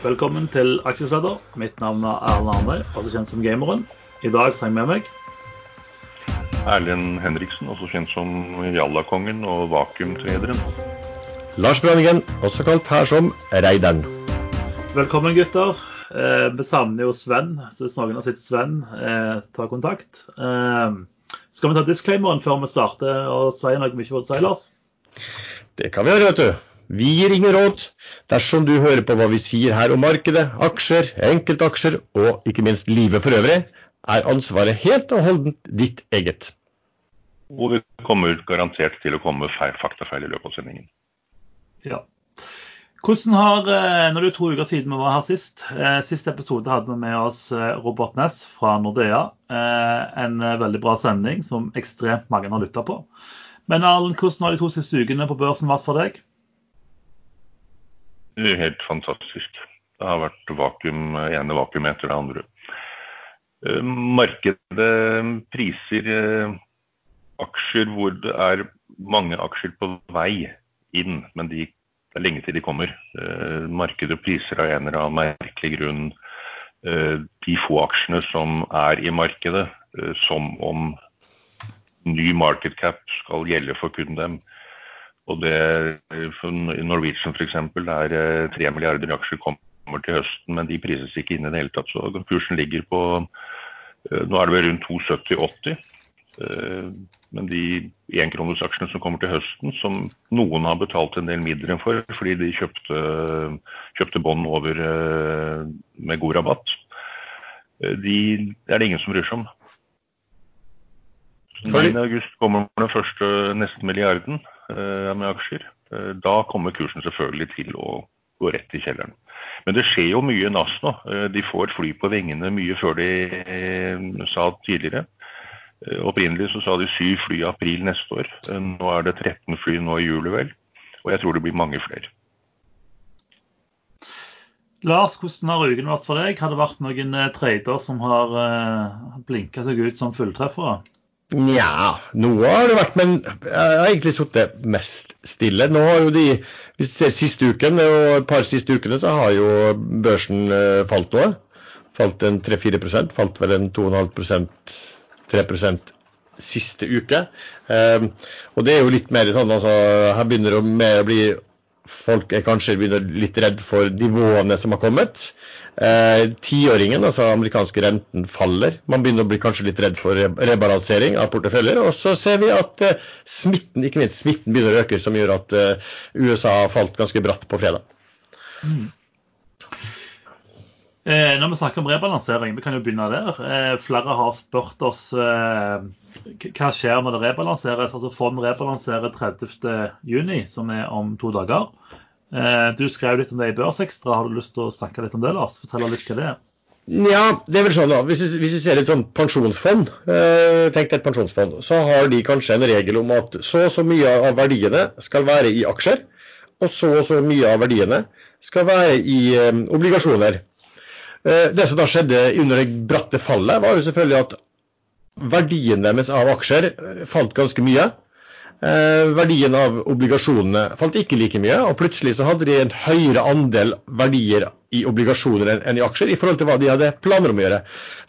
Velkommen til Aksjesladder. Mitt navn er Erlend Arnøy, også kjent som Gameren. I dag har jeg med meg Erlend Henriksen, også kjent som Jallakongen og Vakuumtrederen. Lars Branningen, også kalt her som Reideren. Velkommen, gutter. Eh, vi savner jo Sven, så hvis noen har sett Sven, eh, ta kontakt. Eh, skal vi ta disclaimeren før vi starter og si noe mye for si, Lars? Det kan vi gjøre, vet du. Vi gir ingen råd. Dersom du hører på hva vi sier her om markedet, aksjer, enkeltaksjer og ikke minst livet for øvrig, er ansvaret helt og holdent ditt eget. Og vi kommer garantert til å komme med faktafeil i løpet av sendingen. Ja. Hvordan har, eh, når det er to uker siden vi var her sist, eh, siste episode hadde vi med oss eh, Robert Ness fra Nordea. En veldig bra sending som ekstremt mange har lytta på. Men Arlen, hvordan har de to siste ukene på børsen vært for deg? Helt fantastisk. Det har vært vakuum, ene vakuum etter det andre. Eh, markedet priser eh, aksjer hvor det er mange aksjer på vei inn, men de, det er lenge til de kommer. Eh, markedet priser av en eller annen merkelig grunn de få aksjene som er i markedet, som om ny market cap skal gjelde for kun dem. Og det, for Norwegian f.eks. er eh, tre milliarder aksjer kommer til høsten, men de prises ikke inn i det hele tatt. Så kursen ligger på eh, Nå er det vel rundt 2,70-80. Eh, men de enkronersaksjene som kommer til høsten, som noen har betalt en del midler for fordi de kjøpte, kjøpte bånd over med god rabatt, de det er det ingen som bryr seg om. 9.8 kommer den første nesten milliarden. Eh, med aksjer. Eh, da kommer kursen selvfølgelig til å gå rett i kjelleren. Men det skjer jo mye NAS nå. Eh, de får fly på vingene mye før de sa tidligere. Opprinnelig så sa de syv fly i april neste år. Nå er det 13 fly nå i juli, vel. Og jeg tror det blir mange flere. Lars, hvordan har uken vært for deg? Har det vært noen trader som har blinka seg ut som fulltreffere? Nja, noe har det vært, men jeg har egentlig sittet mest stille. Nå har jo de, Hvis du ser siste uken, og et par siste ukene, så har jo børsen eh, falt noe. Falt en 3-4% falt vel en 2,5% 3 siste uke. Um, og det er jo litt mer sånn, altså Her begynner det mer å bli Folk er kanskje litt redd for nivåene som har kommet. Eh, tiåringen, altså amerikanske renten, faller. Man begynner å bli kanskje litt redd for rebalansering av porteføljer. Og så ser vi at eh, smitten ikke minst smitten begynner å øke, som gjør at eh, USA har falt ganske bratt på fredag. Mm. Eh, når vi snakker om rebalansering, vi kan jo begynne der. Eh, flere har spurt oss eh, hva skjer når det rebalanseres. Altså Fond rebalanserer 30.6, som er om to dager. Eh, du skrev litt om det i Børsekstra. Har du lyst til å snakke litt om det, Lars? Fortell litt hva det er. Ja, det er vel sånn da. Hvis du, ser et sånn pensjonsfond, eh, tenk deg et pensjonsfond, så har de kanskje en regel om at så og så mye av verdiene skal være i aksjer, og så og så mye av verdiene skal være i eh, obligasjoner. Det som da skjedde under det bratte fallet, var jo selvfølgelig at verdien deres av aksjer falt ganske mye. Eh, verdien av obligasjonene falt ikke like mye, og plutselig så hadde de en høyere andel verdier i obligasjoner enn i aksjer i forhold til hva de hadde planer om å gjøre.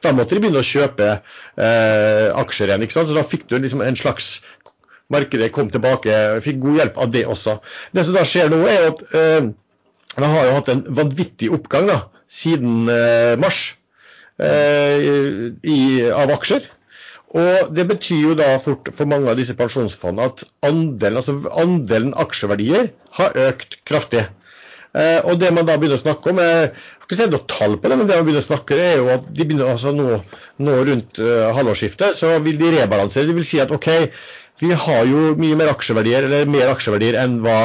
Da måtte de begynne å kjøpe eh, aksjer igjen. ikke sant? Så da fikk du liksom en slags Markedet kom tilbake, fikk god hjelp av det også. Det som da skjer nå, er at eh, man har jo hatt en vanvittig oppgang da, siden eh, mars eh, i, av aksjer. Og Det betyr jo da fort for mange av disse pensjonsfondene at andelen, altså andelen aksjeverdier har økt kraftig. Eh, og det man da begynner å snakke om, er, jeg har ikke sett noe tall på det, men det man begynner å snakke om er jo at de begynner altså nå, nå rundt uh, halvårsskiftet så vil de rebalansere. De vil si at OK, vi har jo mye mer aksjeverdier, eller mer aksjeverdier enn hva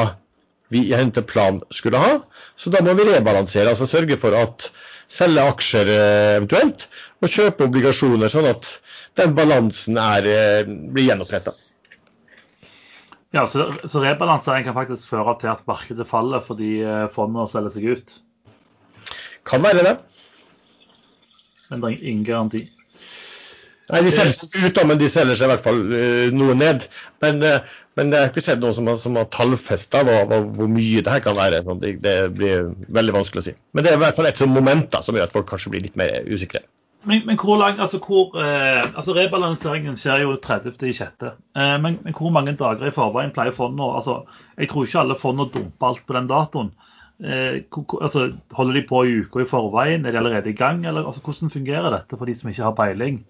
vi i henteplan skulle ha. Så da må vi rebalansere, altså sørge for at selge aksjer eh, eventuelt, og kjøpe obligasjoner, sånn at den balansen er, eh, blir gjenoppretta. Ja, så, så, rebalansering kan faktisk føre til at markedet faller fordi fondet fondene selger seg ut? Kan være det. Men det er ingen garanti. Nei, De selger seg ut, da, men de selger seg i hvert fall uh, noe ned. Men, uh, men jeg har ikke sett noen som har, som har tallfesta hvor mye det her kan være. Sånn, det, det, blir veldig vanskelig å si. Men det er i hvert fall et sånt moment da, som gjør at folk kanskje blir litt mer usikre. Men, men hvor lang, altså, hvor, eh, altså Rebalanseringen skjer jo 30.6. Eh, men, men hvor mange dager i forveien pleier fondet altså, Jeg tror ikke alle fondene dumper alt på den datoen. Eh, altså, holder de på i uka i forveien? Er de allerede i gang? Eller, altså, hvordan fungerer dette for de som ikke har peiling?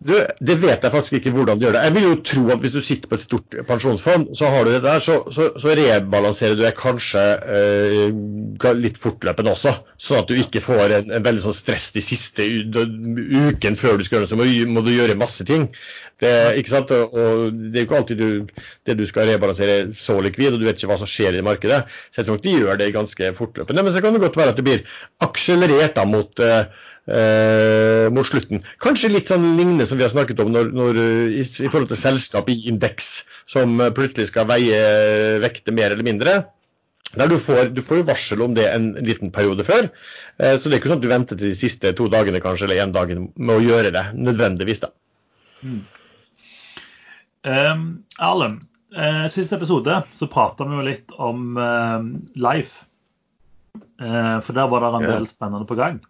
Du, det vet jeg faktisk ikke hvordan du gjør det. Jeg vil jo tro at hvis du sitter på et stort pensjonsfond, så har du det der, så, så, så rebalanserer du det kanskje eh, litt fortløpende også. Sånn at du ikke får en, en veldig sånn stress de siste uken før du skal gjøre det. Så må, må, du gjøre masse ting. Det, ikke sant? Og det er jo ikke alltid du, det du skal rebalansere så likvid, og du vet ikke hva som skjer i markedet. Så jeg tror nok de gjør det ganske fortløpende. Men så kan det godt være at det blir akselerert da mot eh, eh, mot slutten. Kanskje litt sånn lignende som vi har snakket om når, når, i, i, forhold til selskap i indeks, som plutselig skal veie vekte mer eller mindre. Der du, får, du får jo varsel om det en liten periode før. Eh, så det er ikke sånn at du venter til de siste to dagene kanskje, eller én dag med å gjøre det, nødvendigvis. da. Mm. Um, Erlend, eh, siste episode så prata vi jo litt om uh, Life. Uh, for der var det en del spennende på gang.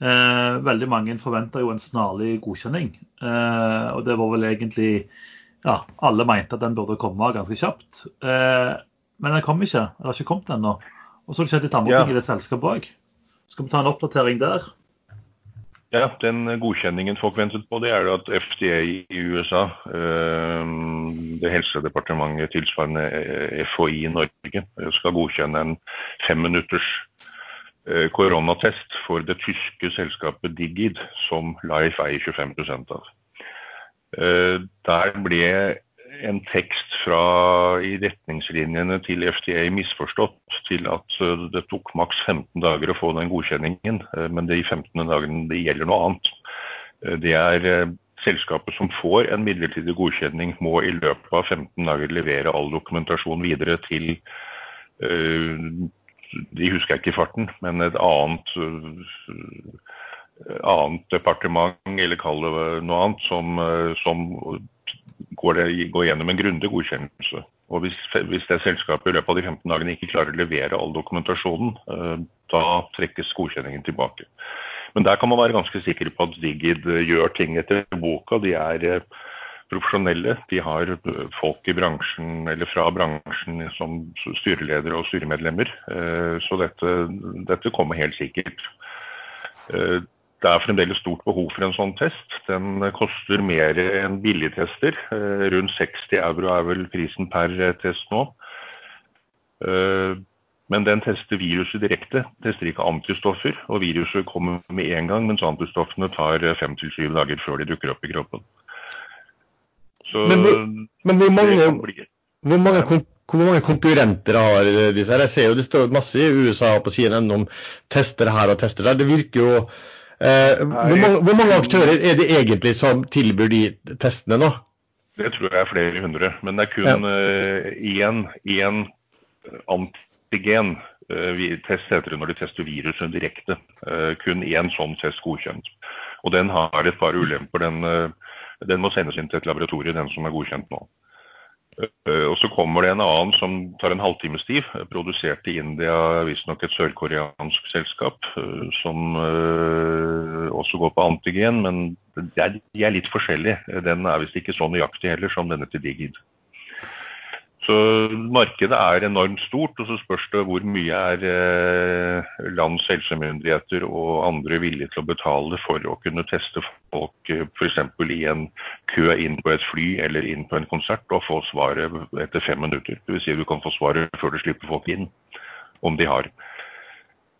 Eh, veldig mange forventa jo en snarlig godkjenning. Og det var vel egentlig Ja, alle mente at den burde komme ganske kjapt. Men den kom ikke. Den har ikke kommet ennå. Og så har det skjedd litt andre yeah. ting i det selskapet òg. Skal vi ta en oppdatering der? Ja, Den godkjenningen folk ventet på, det er at FDA i USA, eh, det helsedepartementet tilsvarende eh, FHI i Norge, skal godkjenne en femminutters Eh, koronatest for det tyske selskapet Digid, som Life eier 25 av. Der ble en tekst fra i retningslinjene til FDA misforstått til at eh, det tok maks 15 dager å få den godkjenningen, men de 15 dagene det gjelder noe annet. Det er selskapet som får en midlertidig godkjenning, må i løpet av 15 dager levere all dokumentasjon videre til de husker jeg ikke i farten, men et annet, annet departement, eller kall det noe annet, som, som går, det, går, gjennom en grundig godkjennelse. Og hvis, hvis, det selskapet i løpet av de 15 dagene ikke klarer å levere all dokumentasjonen, uh, da trekkes godkjenningen tilbake. Men der kan man være ganske sikker på at Digid gjør ting etter boka. De er profesjonelle. De har folk i bransjen eller fra bransjen som styreledere og styremedlemmer. Eh, så dette, dette kommer helt sikkert. Eh, det er fremdeles stort behov for en sånn test. Den koster mer enn billigtester. Eh, rundt 60 euro er vel prisen per test nå. Men den tester viruset direkte, tester ikke antistoffer. Og viruset kommer med en gang, mens antistoffene tar fem til syv dager før de dukker opp i kroppen. Så men, men hvor, mange, hvor, mange, hvor mange konkurrenter har disse her? Jeg ser jo det står masse i USA på siden om tester her og tester der. Det virker jo eh, hvor, mange, hvor, mange, aktører er det egentlig som tilbyr de testene nå? Det tror jeg er flere hundre. Men det er kun ja. én, én antigen eh, test heter det når de tester viruset direkte. Kun én sånn test godkjent. Og den har et par ulemper. Den den må sendes inn til et laboratorium, den som er godkjent nå. Eh, og Så kommer det en annen som tar en halvtimes tid, produsert i India, visstnok et sørkoreansk selskap, eh, som eh, også går på antigen, men de er litt forskjellige. Den er visst ikke så nøyaktig heller som denne til Digid. Så Markedet er enormt stort, og så spørs det hvor mye er eh, lands helsemyndigheter og andre villige til å betale for å kunne teste folk eh, f.eks. i en kø inn på et fly eller inn på en konsert og få svaret etter fem minutter. Dvs. Si du kan få svaret før du slipper folk inn, om de har.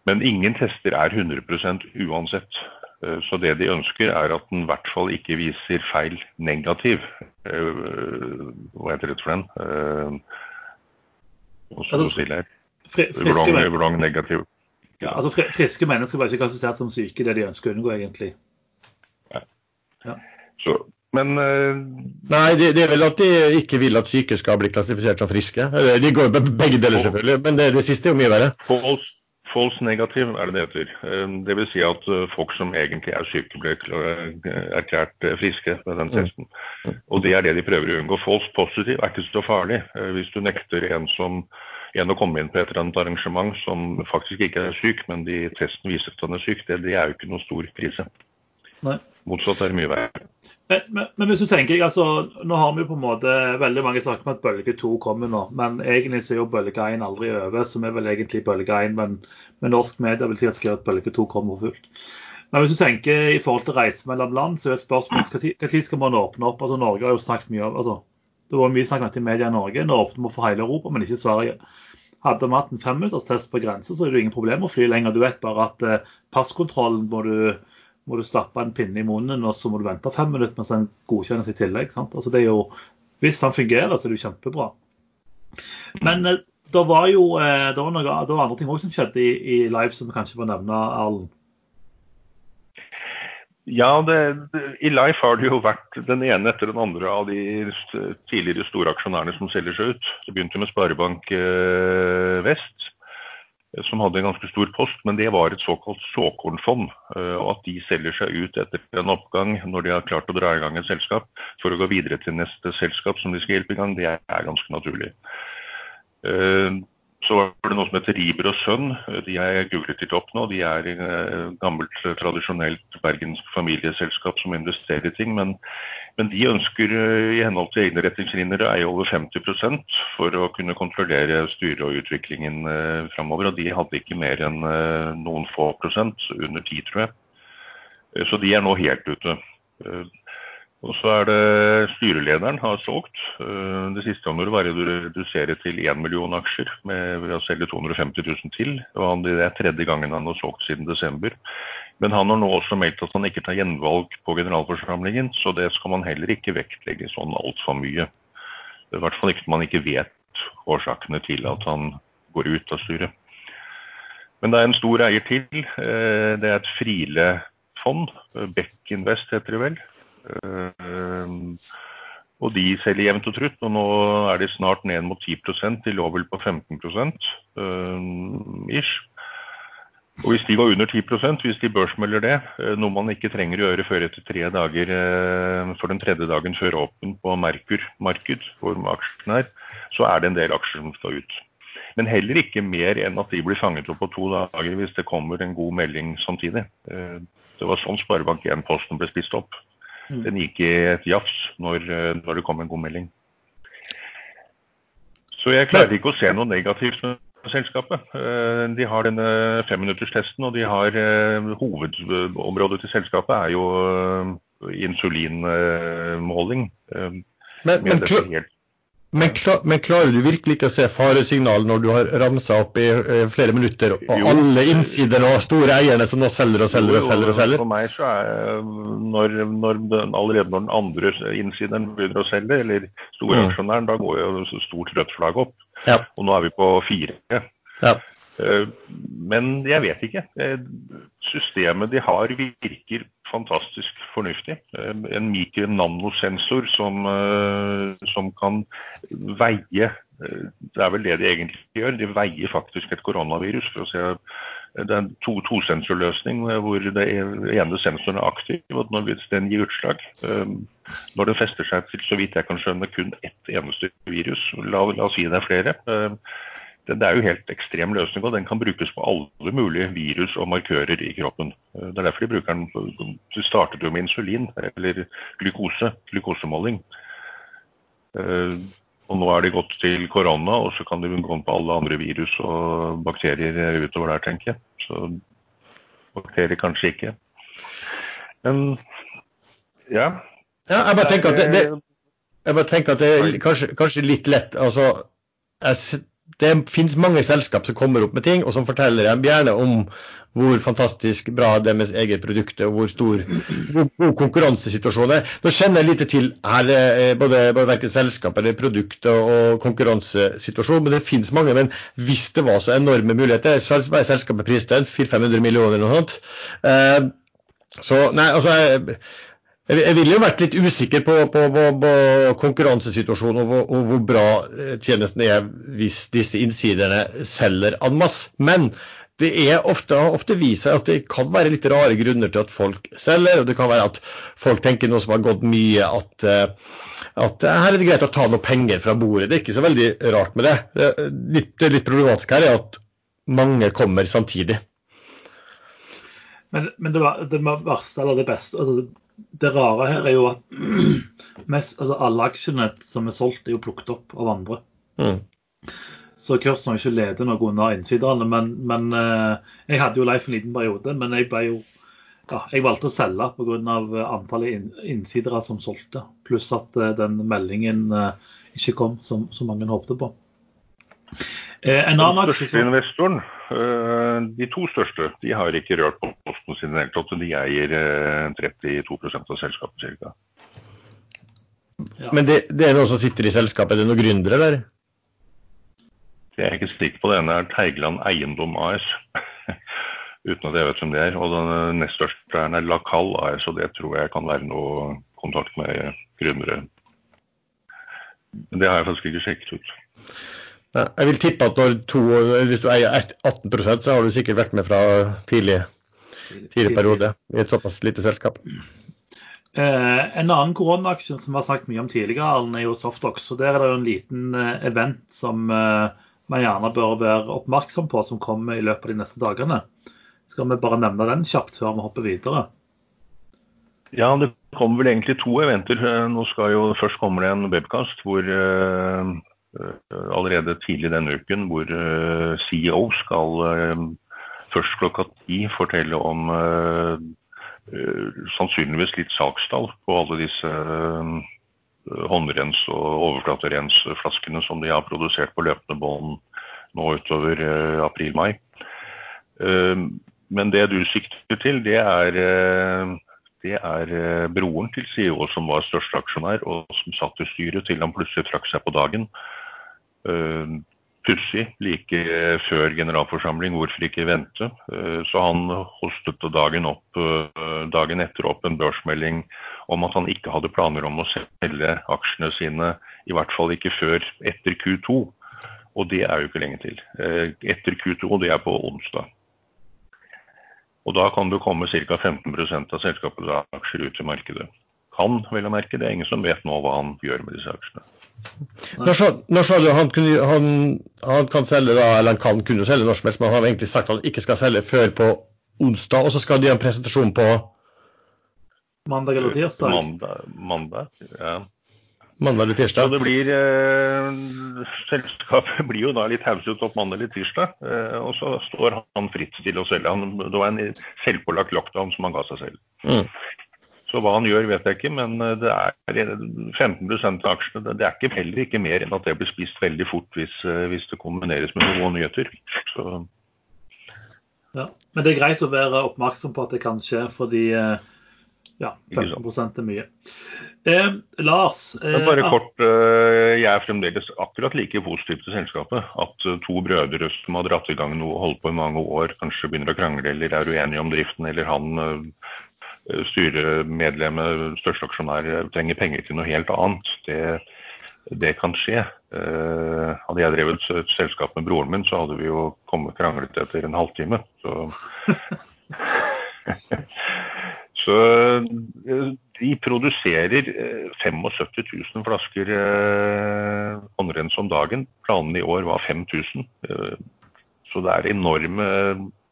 Men ingen tester er 100 uansett. Eh, så det de ønsker, er at den i hvert fall ikke viser feil negativ. Eh, hva heter det for den? Eh, og altså, wrong negativ. Ja, altså Friske mennesker var ikke klassifisert som syke, det de ønsker å unngå, egentlig. Ja. ja. Så, men uh, Nei, det, det, er vel at de ikke vil at syke skal bli klassifisert som friske. De går begge deler, selvfølgelig. Men det, det siste er jo mye verre. False False negativ er det det heter. Eh, Dvs. Si at eh, folk som egentlig er syke, ble erklært friske med den testen. Og det er det de prøver å unngå. False positiv er ikke så farlig. Hvis du nekter en, som, en å komme inn på et eller annet arrangement som faktisk ikke er syk, men de testen viser at han er syk, det, det er jo ikke noe stor krise. Nei. Motsatt er det mye verre. Men, men, men, hvis du tenker, altså, nå har vi jo på en måte veldig mange snakker om at bølge to kommer nå. Men egentlig så er jo bølge én aldri over, som er vel egentlig bølge én. Men med norsk media vil sikkert skrive at bølge to kommer fullt. Men hvis du tenker i forhold til reise mellom land, så er spørsmålet når skal man åpne opp? Altså Norge har jo snakket mye om altså, Det var mye snakk om i media i Norge. Nå åpner vi for hele Europa, men ikke Sverige. Hadde vi hatt en femminutterstest på grense, så er det jo ingen problem å fly lenger. Du vet bare at eh, passkontrollen må du må du stappe en pinne i munnen, og så må du vente fem minutter mens den godkjennes i tillegg. Altså det er jo, hvis den fungerer, så er det jo kjempebra. Men eh, det var jo eh, det var, noe, det var andre ting også som skjedde i, i live som vi kanskje får nevne, Erlend. Ja, det, det, i Life har det jo vært den ene etter den andre av de tidligere store aksjonærene som selger seg ut. Det begynte med Sparebank eh, Vest som hadde en ganske stor post, men det var et såkalt såkornfond. Eh, og at de selger seg ut etter en oppgang når de har klart å dra i gang et selskap for å gå videre til neste selskap som de skal hjelpe i gang, det er ganske naturlig. Eh, så var det noe som heter Riber og Sønn. De er googlet litt opp nå. De er et eh, gammelt, tradisjonelt bergensk familieselskap som investerer i ting. Men, men, de ønsker eh, i henhold til egne retningslinjer å eie over 50 for å kunne kontrollere styret og utviklingen eh, framover. Og de hadde ikke mer enn eh, noen få prosent, under ti tror jeg. Eh, så de er nå helt ute. Og så er det styrelederen har solgt. Eh, det siste han gjorde, var å redusere til 1 million aksjer med, å selge 250 000 til. Og det er tredje gangen han har solgt siden desember. Men han har nå også meldt at han ikke tar gjenvalg på generalforsamlingen, så det skal man heller ikke vektlegge sånn altfor mye. I hvert fall ikke når man ikke vet årsakene til at han går ut av styret. Men det er en stor eier til. Eh, det er et Friele-fond. Beck Invest heter det vel. Eh, og de selger jevnt og trutt, og nå er de snart ned mot 10 De lå vel på 15 uh, ish. Og hvis de går under 10% hvis de børsmelder det, eh, noe man ikke trenger å gjøre før etter tre dager eh, for den tredje dagen før åpen på Merkur marked, hvor aksjen er, så er det en del aksjer som skal ut. Men heller ikke mer enn at de blir fanget opp på to dager hvis det kommer en god melding samtidig. Det var sånn Sparebank1-posten ble spist opp. Mm. Den gikk i et jafs når, eh, når, det kom en god melding. Så jeg klarer ikke å se noe negativt med selskapet. Eh, de har denne femminutterstesten, og de har eh, hovedområdet til selskapet er jo insulinmåling. Men, men, men, klar, men, klarer du virkelig ikke å se faresignal når du har ramsa opp i uh, flere minutter, og jo. alle innsider og store eierne som nå selger og selger og selger? og selger? For meg så er når, når den, allerede når den andre innsideren begynner å selge, eller storaksjonæren, mm. da går jo stort rødt flagg opp. Ja. Og nå er vi på fire. Ja. Uh, men jeg vet ikke. Systemet de har virker fantastisk fornuftig. Eh, en mikro-nanosensor som, eh, som, kan veie eh, Det er vel det de egentlig gjør. De veier faktisk et koronavirus. for å se det er en to, tosensorløsning hvor det ene sensoren er aktiv, og når den gir utslag Når den fester seg til så vidt jeg kan skjønne, kun ett eneste virus, la, la oss si det er flere, det er jo helt ekstrem løsning, og den kan brukes på alle mulige virus og markører i kroppen. Det er derfor de bruker den. Du startet jo med insulin, eller glukose, glukosemåling. Eh, og nå er de gått til korona, og så kan de gå på alle andre virus og bakterier utover der, tenker jeg. Så bakterier kanskje ikke. Men ja. ja jeg bare tenker at det, det, bare tenker at det er kanskje, kanskje litt lett. altså jeg det finnes mange selskap som kommer opp med ting, og som forteller dem gjerne om hvor fantastisk bra deres eget produkt er, og hvor stor hvor konkurransesituasjonen er. Nå kjenner jeg lite til her, eh, både, både verken selskap eller produkt og konkurransesituasjon, men det finnes mange. Men hvis det var så enorme muligheter, så er selskapet prist til? 400-500 millioner eller noe sånt? Eh, så nei, altså jeg, ville jo vært litt usikker på, på, på, på konkurransesituasjonen og, og, hvor bra eh, tjenesten er hvis disse innsiderne selger en masse. Men det er ofte, ofte vist seg at det kan være litt rare grunner til at folk selger. og Det kan være at folk tenker noe som har gått mye, at, eh, at her er det greit å ta noe penger fra bordet. Det er ikke så veldig rart med det. Det litt, det litt problematiske her er at mange kommer samtidig. Men, men det, det, verste eller det beste altså Det rare her er jo at mest, altså alle aksjene som er solgt, er jo plukket opp av andre. Mm. Så kursen har ikke ledet noe under innsiderne. Men, men eh, jeg hadde jo Leif en liten periode, men jeg ble jo ja, jeg valgte å selge pga. antallet innsidere som solgte. Pluss at eh, den meldingen eh, ikke kom som, som mange håpte på. En annen aksje investoren, de to største, de har ikke rørt på posten sin i det hele tatt. De eier 32 av selskapet ca. Ja. Men det, det, er noen som sitter i selskapet? Er det noen gründere der? Jeg er ikke sikker på det ene er Teigeland Eiendom AS. Uten at jeg vet hvem det er. Og den nest største er Lacal AS, og det tror jeg kan være noe kontakt med gründere. Men det har jeg faktisk ikke sjekket ut. Ja, jeg vil tippe at to, hvis du eier 18% så har du sikkert vært med fra tidlig, tidlig periode i et såpass lite selskap. Eh, en annen koronaaksje som vi har sagt mye om tidligere, er jo Softox. og Der er det jo en liten eh, event som eh, man gjerne bør være oppmerksom på, som kommer i løpet av de neste dagene. Skal vi bare nevne den kjapt før vi hopper videre? Ja, det kommer vel egentlig to eventer. Nå skal jo Først kommer det en webkast hvor uh, allerede tidlig denne uken hvor uh, CEO skal uh, først klokka ti fortelle om sannsynligvis litt sakstall på alle disse håndrens- og overflaterensflaskene som de har produsert på løpende bånd nå utover april-mai. Men det du sikter til, det er, det er broren til CEO som var største aksjonær, og som satt i styret til han plutselig trakk seg på dagen. Pussig like før generalforsamling, hvorfor ikke vente? Så han hostet dagen, opp, dagen etter opp en børsmelding om at han ikke hadde planer om å selge aksjene sine, i hvert fall ikke før etter Q2. Og det er jo ikke lenge til. Eh, etter Q2, og det er på onsdag. Og da kan du komme ca. 15% av selskapets aksjer ut til markedet. Kan, vel å merke. Det er ingen som vet nå hva han gjør med disse aksjene. Når sa du han, kunne, han, han, kan selge da, eller han kan kunne selge når som helst, men han har egentlig sagt at han ikke skal selge før på onsdag, og så skal de ha en presentasjon på Mandag eller tirsdag? Mandag, mandag ja. Mandag eller tirsdag? Så det blir, eh, Selskapet blir jo da litt hauset opp mandag eller tirsdag. Eh, og så står han fritt til å selge. Han, det var en selvpålagt lockdown som han ga seg selv. Mm. Så hva han gjør, vet jeg ikke, men eh, det er 15 av aksjene. Det er ikke, heller ikke mer enn at det blir spist veldig fort hvis, eh, hvis det kombineres med noen nyheter. Så. Ja, Men det er greit å være oppmerksom på at det kan skje, fordi eh, ja, 15 er mye. Eh, Lars eh, Bare kort, eh, Jeg er fremdeles akkurat like positiv til selskapet. At eh, to brødre som har dratt i gang noe og holdt på i mange år, kanskje begynner å krangle eller er uenige om driften, eller han eh, styremedlemmet, største aksjonær, trenger penger til noe helt annet. Det, det kan skje. Eh, hadde jeg drevet et selskap med broren min, så hadde vi jo kommet kranglet etter en halvtime. Så Så eh, de produserer 75 eh, 000 flasker eh, håndrens om dagen. Planene i år var 5000. Så det er enorme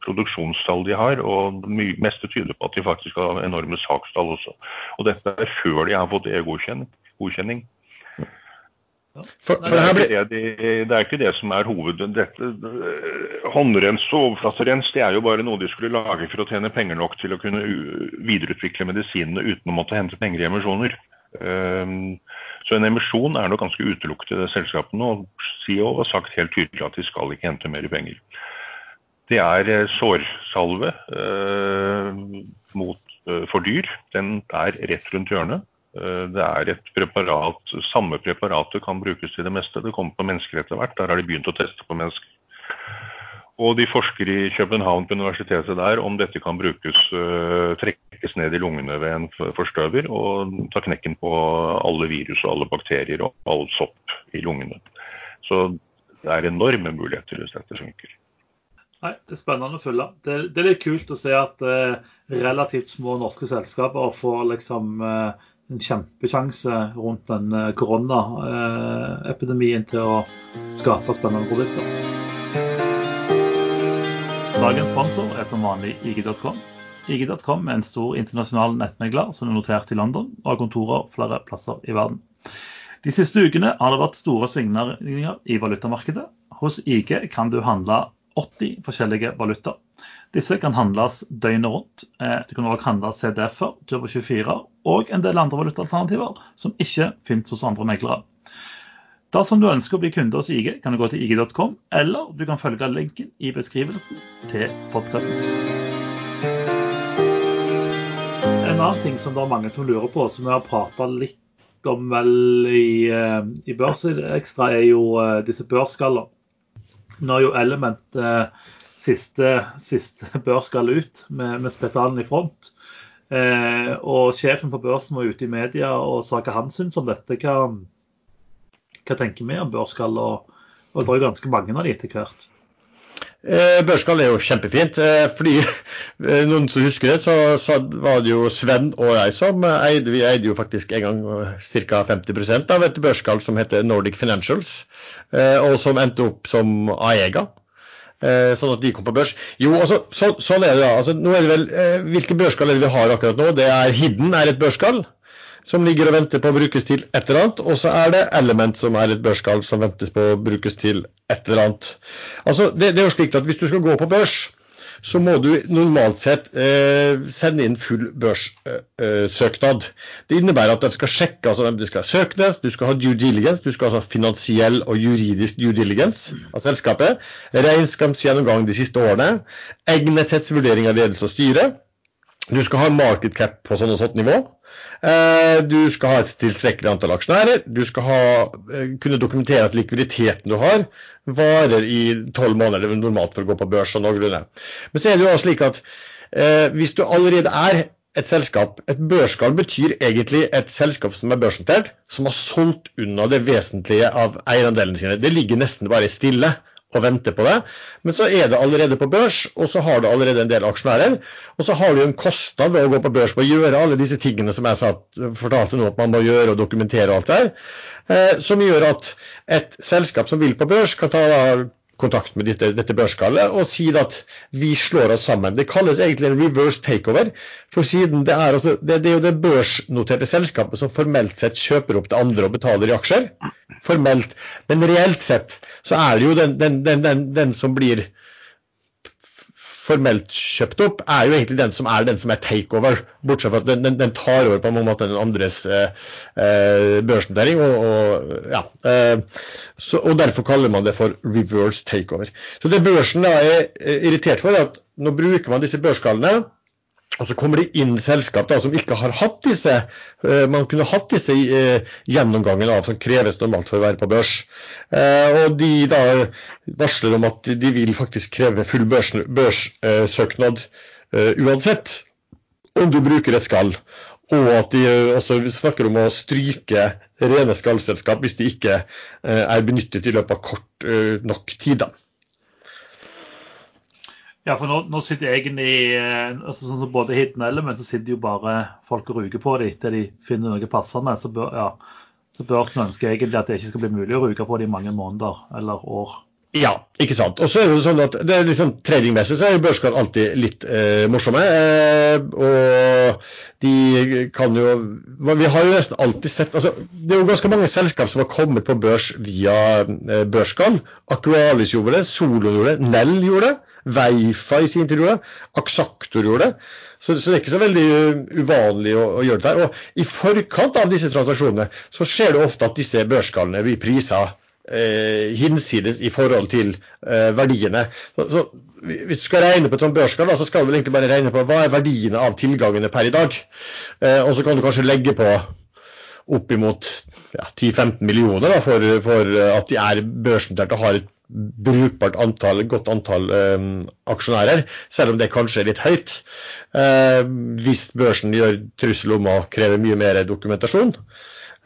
produksjonstall de har, og det meste tyder på at de faktisk har enorme sakstall også. Og dette er før de har fått EU-godkjenning. For, for det, er det, de, det, er ikke det som er hoved... Dette, håndrens og overflaterens det er jo bare noe de skulle lage for å tjene penger nok til å kunne videreutvikle medisinene uten å måtte hente penger i emisjoner. Um, så en emisjon er nok ganske utelukket i det selskapet nå. CEO har sagt helt tydelig at de skal ikke hente mer penger. Det er eh, sårsalve uh, mot, uh, for dyr. Den er rett rundt hjørnet. Eh, det er et preparat, Samme preparatet kan brukes til det meste. Det kommer på mennesker etter hvert. Der har de begynt å teste på mennesker. Og de forsker i København på universitetet der om dette kan brukes, uh, trekkes ned i lungene ved en forstøver og ta knekken på alle virus og alle bakterier og all sopp i lungene. Så det er enorme muligheter hvis dette funker. Nei, Det er spennende å følge. Det, det, er litt kult å se at eh, relativt små norske selskaper får liksom eh, en kjempesjanse rundt den eh, koronaepidemien til å skape spennende produkter. Dagens sponsor er som vanlig IG.com. IG.com er en stor internasjonal nettmegler som er notert i London og har kontorer flere plasser i verden. De siste ukene har det vært store svingninger i valutamarkedet. Hos IG kan du handle 80 forskjellige valutaer. Disse kan handles døgnet rundt. Eh, du kan også handle CDF-er, Turbo 24 og en del andre valutaalternativer som ikke finnes hos andre meglere. Dersom du ønsker å bli kunde hos IG, kan du gå til ig.com, eller du kan følge linken i beskrivelsen til podkasten. En annen ting som det er mange som lurer på, som vi har prata litt om vel i, eh, i Børsekstra, er jo eh, disse børsskaller. Nå er jo Element eh, siste, siste børs skal ut med, med spetalen i front. Eh, og sjefen på børsen var ute i media og sa hva han syns om dette. Hva, hva tenker vi om børskall? Og, og det var jo ganske mange av de etter hvert. Eh, børskall er jo kjempefint. Eh, fordi eh, noen som husker det, så, så, var det jo Sven og jeg som eide Vi eide jo faktisk en gang ca. 50% av et børskall som heter Nordic Financials. Eh, og som endte opp som Aega. Eh, sånn at de kom på børs. Jo, altså, så, sånn er det da. Altså, nå er det vel, eh, hvilke børskall er det vi har akkurat nå? Det er Hidden er et børskall som ligger og venter på å brukes til et eller annet. Og så er det Element som er et børskall som ventes på å brukes til et eller annet. Altså, det, det er jo slik at Hvis du skal gå på børs, så må du normalt sett eh, sende inn full børssøknad. Eh, det innebærer at de skal sjekke, altså det skal søknes, du skal ha due diligence, du skal ha finansiell og juridisk due diligence av selskapet, regnskapsgjennomgang de siste årene, egnethetsvurdering av ledelse og styre, du skal ha market cap på sånn og sånt nivå. Eh, du skal ha et tilstrekkelig antall aksjonærer. Du skal ha, eh, kunne dokumentere at likviditeten du har, varer i tolv måneder. Det er normalt for å gå på børs og noenlunde. Men så er det jo også slik at eh, hvis du allerede er et selskap Et børsskall betyr egentlig et selskap som er børsnotert, som har solgt unna det vesentlige av eierandelene sine. Det ligger nesten bare stille og venter på det. Men så er det allerede på børs, og så har du allerede en del aksjonærer. Og så har du en kostnad ved å gå på børs for å gjøre alle disse tingene som jeg satt, fortalte nå at man må gjøre og dokumentere og alt der. Eh, som gjør at et selskap som vil på børs, kan ta kontakt med dette, dette børskallet og sier at vi slår oss sammen. Det kalles egentlig en reverse takeover. For siden det er, altså, det, det er jo det børsnoterte selskapet som formelt sett kjøper opp det andre og betaler i aksjer. Formelt. Men reelt sett så er det jo den, den, den, den som blir formelt kjøpt opp, er jo egentlig den som er den som er takeover. Bortsett fra at den, den, den tar over på en måte den andres eh, eh, børsnotering. Og, og, ja, eh, og, Derfor kaller man det for reverse takeover. Så Det børsen da er eh, irritert for, er at nå bruker man disse børskallene og så kommer det inn selskap da, som ikke har hatt disse uh, man kunne hatt disse uh, gjennomgangene av som kreves normalt for å være på børs. Uh, og de da varsler om at de vil faktisk kreve full børssøknad uansett om du bruker et skall. Og at de også snakker om å stryke rene skallselskap hvis de ikke er benyttet i løpet av kort nok tid. da. Ja, for nå, nå sitter egentlig eh, altså sånn som både Hidden Element, så sitter jo bare folk og ruger på det etter de finner noe passende. Så, bør, ja, så børsen ønsker egentlig at det ikke skal bli mulig å ruge på det i mange måneder eller år. Ja, ikke sant. Og så er det jo sånn at det er liksom Tradingmessig så er jo børskall alltid litt eh, morsomme. Eh, og de kan jo Vi har jo nesten alltid sett altså, Det er jo ganske mange selskap som har kommet på børs via eh, børskall. Aqualis gjorde det, Solo gjorde det, Nell gjorde det. Veifa i sin tid gjorde det. Aksjaktor gjorde det. Så, så, det er ikke så veldig uvanlig å, å, gjøre det der. Og I forkant av disse transaksjonene så skjer det ofte at disse børsgallene blir prisa eh, hinsides i forhold til eh, verdiene. Så, så, Hvis du skal regne på et sånt børsgall, så skal du vel egentlig bare regne på hva er verdiene av tilgangene per i dag. Eh, og så kan du kanskje legge på oppimot ja, 10-15 millioner da, for, for, at de er børsnotert og har et brukbart antall, godt antall eh, aksjonærer, selv om det kanskje er litt høyt. Eh, hvis børsen gjør trussel om å kreve mye mer dokumentasjon.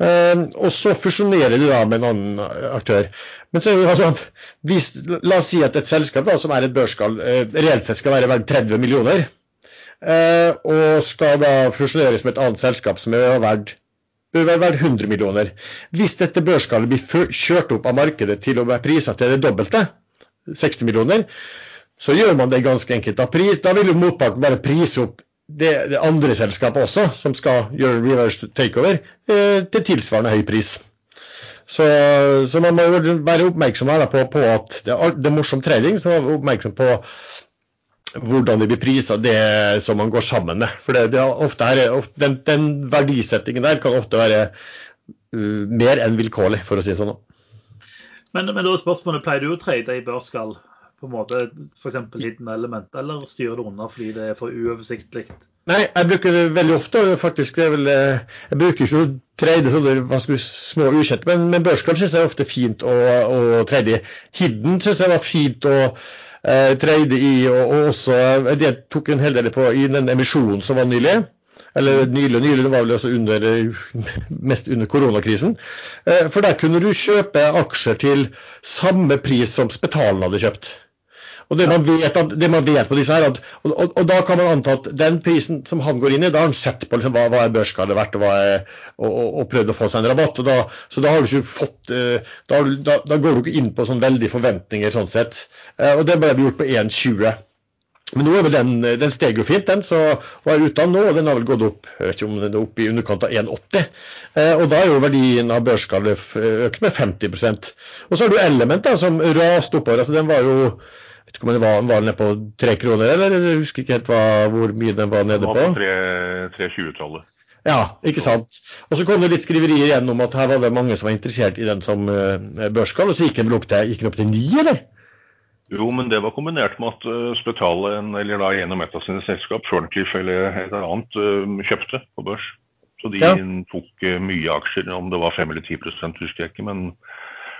Eh, og så fusjonerer du da med en annen aktør. Men så sånn hvis, La oss si at et selskap da, som er et børskall, uh, reelt sett skal være verdt 30 millioner. Uh, og skal da fusjoneres med et annet selskap som er verdt bør være verdt 100 millioner. Hvis dette børskallet blir kjørt opp av markedet til å være priset til det dobbelte, 60 millioner, så gjør man det ganske enkelt. Da, pris, da vil jo motparten bare prise opp det, det, andre selskapet også, som skal gjøre reverse takeover, eh, til tilsvarende høy pris. Så, så, man må være oppmerksom på, på at det er, det er morsom trading, så man oppmerksom på hvordan de blir prisa, det som man går sammen med. For det, det ofte er, ofte, den, den, verdisettingen der kan ofte være uh, mer enn vilkårlig, for å si det sånn. Men, men da er spørsmålet, pleier du å trade i børskall, på en måte f.eks. hidden element, eller styrer det unna fordi det er for uoversiktlig? Nei, jeg bruker det veldig ofte. og faktisk det er vel, eh, Jeg bruker ikke å trade sånne små ukjente, men, men børskall syns jeg er ofte fint å, å trade i. Hidden syns jeg var fint å eh, trade i, og, og også eh, det tok en hel del på i den emisjonen som var nylig. Eller nylig, og nylig, det var vel også under, mest under koronakrisen. Eh, for der kunne du kjøpe aksjer til samme pris som Spetalen hadde kjøpt. Og det man vet, det man vet på disse her, at, og, og, og, da kan man anta at den prisen som han går inn i, da har han sett på liksom, hva, hva er børsskallet verdt, og, er, og, og, prøvd å få seg en rabatt. Da, så da har du ikke fått uh, da, da, da, går du ikke inn på sånn veldig forventninger sånn sett. Uh, og det ble gjort på 1,20. Men nå er vel den, den steg jo fint, den. Så var ute nå, og den har vel gått opp jeg vet ikke om den er opp i underkant av 1,80. Eh, og da er jo verdien av børskallet økt med 50% Og så har du Element, da, som raste oppover. altså Den var jo jeg vet ikke om den var, var nede på tre kroner, eller jeg husker ikke helt hva, hvor mye den var nede på. Den var på 320-tallet. Ja, ikke sant. Og så kom det litt skriverier igjen om at her var det mange som var interessert i den som børskall, og så gikk den opp til, gikk den opp til ni, eller? Jo, men det var kombinert med at uh, Spetalen, eller da gjennom et av sine selskap, Shorncliff eller et annet, uh, kjøpte på børs. Så de ja. tok uh, mye aksjer, om det var 5 eller 10 husker jeg ikke. men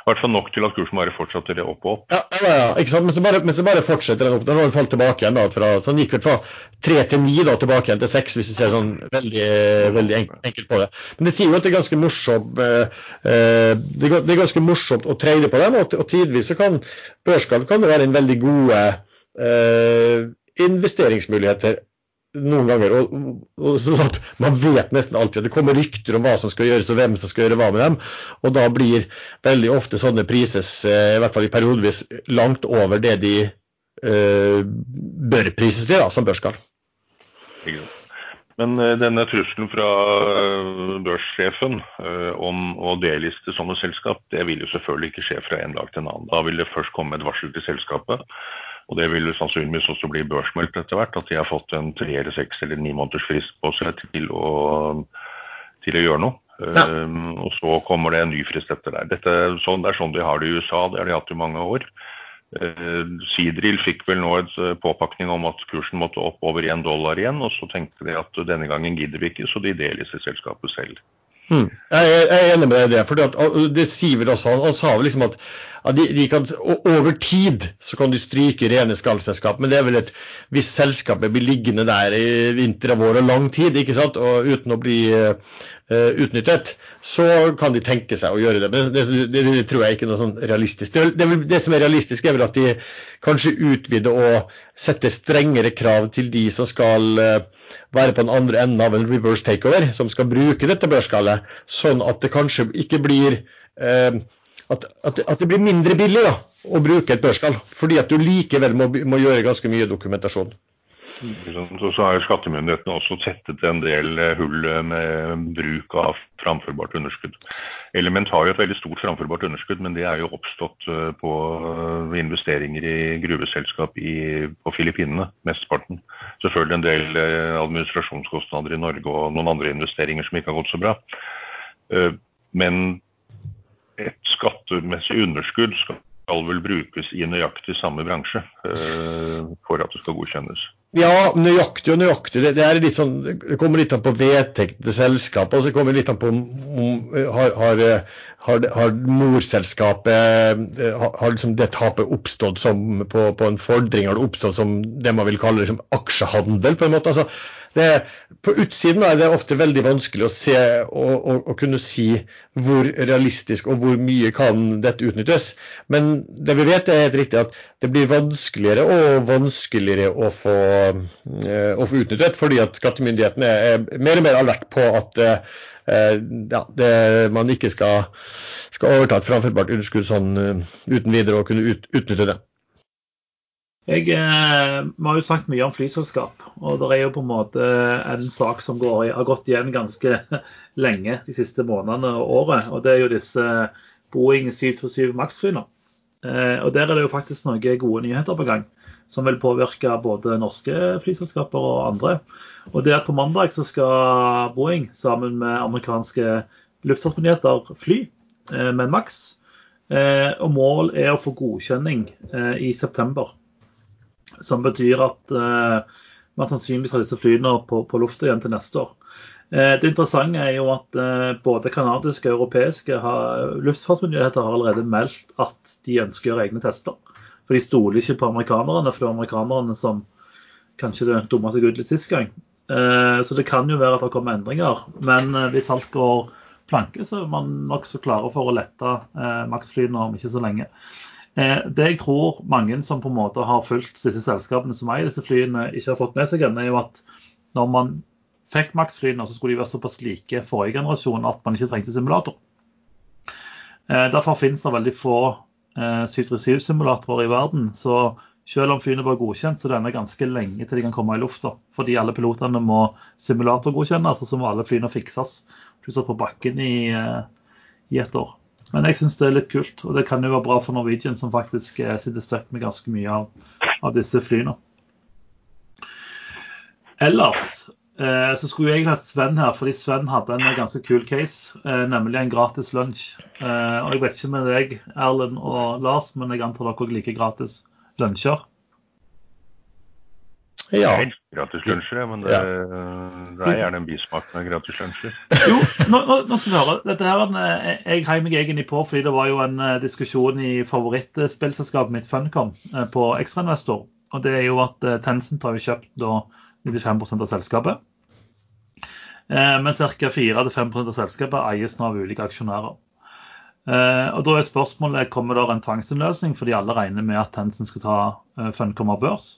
i hvert fall nok til at kursen bare fortsatte det opp og opp. Ja, ja, ja ikke sant? Men så bare, men så bare fortsetter den opp. Den har falt tilbake igjen. da, fra, så Den gikk vel fra tre til ni da, tilbake igjen til seks, hvis du ser sånn veldig, veldig enkelt på det. Men det sier jo at det er ganske morsomt eh, eh det, er ganske morsomt å trade på dem, og, og tidvis så kan børsskall være en veldig gode eh, investeringsmuligheter noen ganger. Og, og, sånn at Man vet nesten alltid at det kommer rykter om hva som skal gjøres og hvem som skal gjøre hva med dem. Og da blir veldig ofte sånne prises, eh, i hvert fall i periodevis, langt over det de eh, bør prises til, da, som børsskall. Men uh, denne trusselen fra uh, børssjefen om å deliste sånne selskap, det vil jo selvfølgelig ikke skje fra en dag til en annen. Da vil det først komme et varsel til selskapet. Og det vil sannsynligvis også bli børsmeldt etter hvert, at de har fått en tre eller seks eller ni måneders frist på seg til å, til å gjøre noe. Ja. Um, og så kommer det en ny frist etter der. Dette, sånn, det er sånn de har det i USA, det har de hatt i mange år. Uh, Seadrill fikk vel nå et uh, påpakning om at kursen måtte opp over én dollar igjen, og så tenkte de at denne gangen gidder vi ikke, så de deler seg selskapet selv. Hmm. Jeg, er enig med deg i det. for det sier vel også, han sa vel liksom at at de, de kan, over tid så kan de stryke rene skallselskap, men det er vel et hvis selskapet blir liggende der i vinter og vår og lang tid ikke sant, og uten å bli uh, utnyttet, så kan de tenke seg å gjøre det. Men det, det, det tror jeg ikke er noe sånn realistisk. Det, det, som er realistisk, er vel at de kanskje utvider og setter strengere krav til de som skal uh, være på den andre enden av en reverse takeover, som skal bruke dette børsskallet, sånn at det kanskje ikke blir eh, at, at, at, det blir mindre billig da, å bruke et børsskall, fordi at du likevel må, må gjøre ganske mye dokumentasjon. Så, så har skattemyndighetene også tettet en del eh, hull eh, med bruk av framførbart underskudd. Element har jo et veldig stort framførbart underskudd, men det er jo oppstått eh, på investeringer i gruveselskap i, på Filippinene, mesteparten. Selvfølgelig en del administrasjonskostnader i Norge og noen andre investeringer som ikke har gått så bra. Men et skattemessig underskudd skal vel brukes i nøyaktig samme bransje for at det skal godkjennes. Ja, nøyaktig og nøyaktig. Det, det, sånn, det kommer litt an på vedtekten til selskapet. og så kommer det litt an på om har, har, har, har morselskapet eh, har liksom det tapet oppstått som på, på, en fordring, har det oppstått som det man vil kalle liksom aksjehandel? på en måte, altså det, på utsiden er det ofte veldig vanskelig å se og, og, og, kunne si hvor realistisk og hvor mye kan dette utnyttes. Men det vi vet er helt riktig at det blir vanskeligere og vanskeligere å få, uh, å få utnyttet, fordi at skattemyndighetene er mer og mer alert på at uh, ja, det, man ikke skal, skal overta et framførbart underskudd sånn uten videre og kunne ut, utnytte det. Jeg, eh, Vi har jo snakket mye om flyselskap, og det er jo på en måte en sak som går, har gått igjen ganske lenge de siste månedene og året. og Det er jo disse Boeing 727 Max-flyene. Eh, og Der er det jo faktisk noen gode nyheter på gang, som vil påvirke både norske flyselskaper og andre. Og det at På mandag så skal Boeing sammen med amerikanske luftfartsmyndigheter fly eh, med en Max. Og mål er å få godkjenning i september. Som betyr at man sannsynligvis har disse flyene på, på lufta igjen til neste år. Uh, det interessante er jo at uh, både canadiske og europeiske luftfartsmyndigheter har allerede meldt at de ønsker å gjøre egne tester. For de stoler ikke på amerikanerne, for det er amerikanerne som kanskje dumma seg ut litt sist gang. Så det kan jo være at det kommer endringer. Men hvis alt går planke, så er man nokså klare for å lette Max-flyene om ikke så lenge. Eh, det jeg tror mange som på en måte har fulgt disse selskapene som eier disse flyene, ikke har fått med seg ennå, er jo at når man fikk Max-flyene, så skulle de være såpass like forrige generasjon at man ikke trengte simulator. Eh, derfor finnes det veldig få 737-simulatorer eh, i verden. Så selv om flyene var godkjent, så det ganske lenge til de kan komme i lufta. Fordi alle pilotene må simulatorgodkjennes, og så må alle flyene fikses. Pluss på bakken i, i et år. Men jeg syns det er litt kult, og det kan jo være bra for Norwegian, som faktisk eh, sitter støtt med ganske mye av, av disse flyene. Ellers eh, så skulle jeg egentlig hatt Sven her, fordi Sven hadde en ganske kul case, eh, nemlig en gratis lunsj. Eh, og Jeg vet ikke med deg, Erlend og Lars, men jeg antar dere også liker gratis lunsjer? Ja. Jeg elsker gratis lunsjer, men det, ja. det, er gjerne en bismak med gratis lunsjer. Jo, nå, nå, skal vi høre. Dette her, eh, Jeg heiv meg egentlig på fordi det var jo en eh, diskusjon i favorittspillselskapet mitt Funcom eh, på Ekstrainvestor. Og det er jo at Tencent har jo kjøpt da 95% av selskapet. Men ca. 4-5% av selskapet eies nå av ulike aksjonærer. og Da er spørsmålet kommer det en tvangsinnløsning fordi alle regner med at Tencent skal ta Funcom av børs.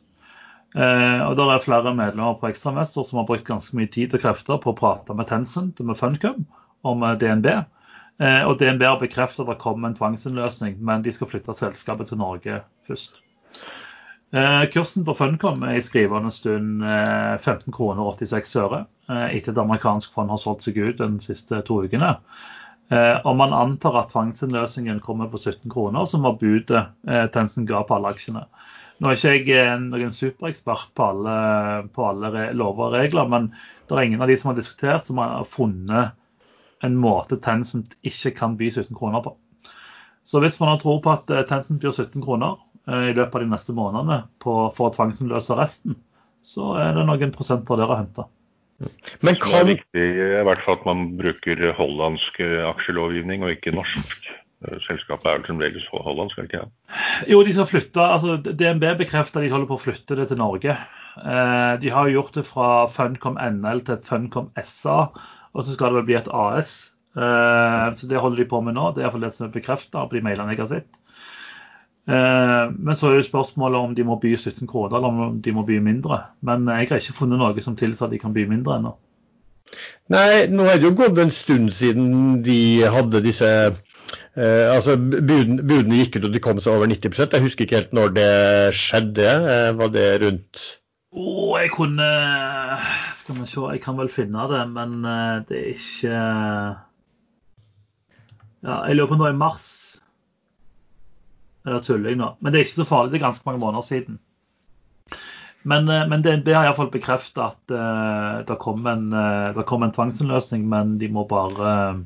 Eh, og Der er flere medlemmer på Ekstramester som har brukt ganske mye tid og krefter på å prate med Tencent og med Funcom om DNB. Eh, og DNB har bekreftet at det kommer en tvangsinnløsning, men de skal flytte selskapet til Norge først. Eh, kursen på Funcom er i skrivende stund 15 kroner 86 øre, etter at amerikansk fond har solgt seg ut de siste to ukene. Og man antar at tvangsinnløsningen kommer på 17 kroner, som var budet Tencent ga på alle aksjene. Nå er ikke jeg eh, noen superekspert på alle, på alle lover og regler, men det er ingen av de som har diskutert, som har funnet en måte Tencent ikke kan by 17 kroner på. Så hvis man har tro på at eh, Tencent byr 17 kroner eh, i løpet av de neste månedene på, for å tvangsinnløse resten, så er det noen prosenter der å hente. Men kan... Det er viktig i hvert fall at man bruker hollandsk aksjelovgivning og ikke norsk. Eh, selskapet er vel fremdeles hollandsk, ikke det? Jo, de skal flytte. altså DNB bekrefter de holder på å flytte det til Norge. Eh, de har gjort det fra Funcom NL til et Funcom SA, og så skal det vel bli et AS. Eh, så det holder de på med nå. Det er iallfall det som er bekrefta på de mailene jeg har sett. Men så er jo spørsmålet om de må by 17 kroner, eller om de må by mindre. Men jeg har ikke funnet noe som tilsier at de kan by mindre ennå. Nei, nå er det jo gått en stund siden de hadde disse Eh, altså buden, Budene gikk ut og de kom seg over 90% Jeg husker ikke helt når det skjedde. Eh, var det rundt oh, Jeg kunne Skal vi se, jeg kan vel finne det, men eh, det er ikke Ja, Jeg lurer på nå i mars. Eller tuller jeg nå? Men det er ikke så farlig. Det er ganske mange måneder siden. Men, eh, men DNB har iallfall bekreftet at uh, det kom en, uh, en tvangsinnløsning, men de må bare uh,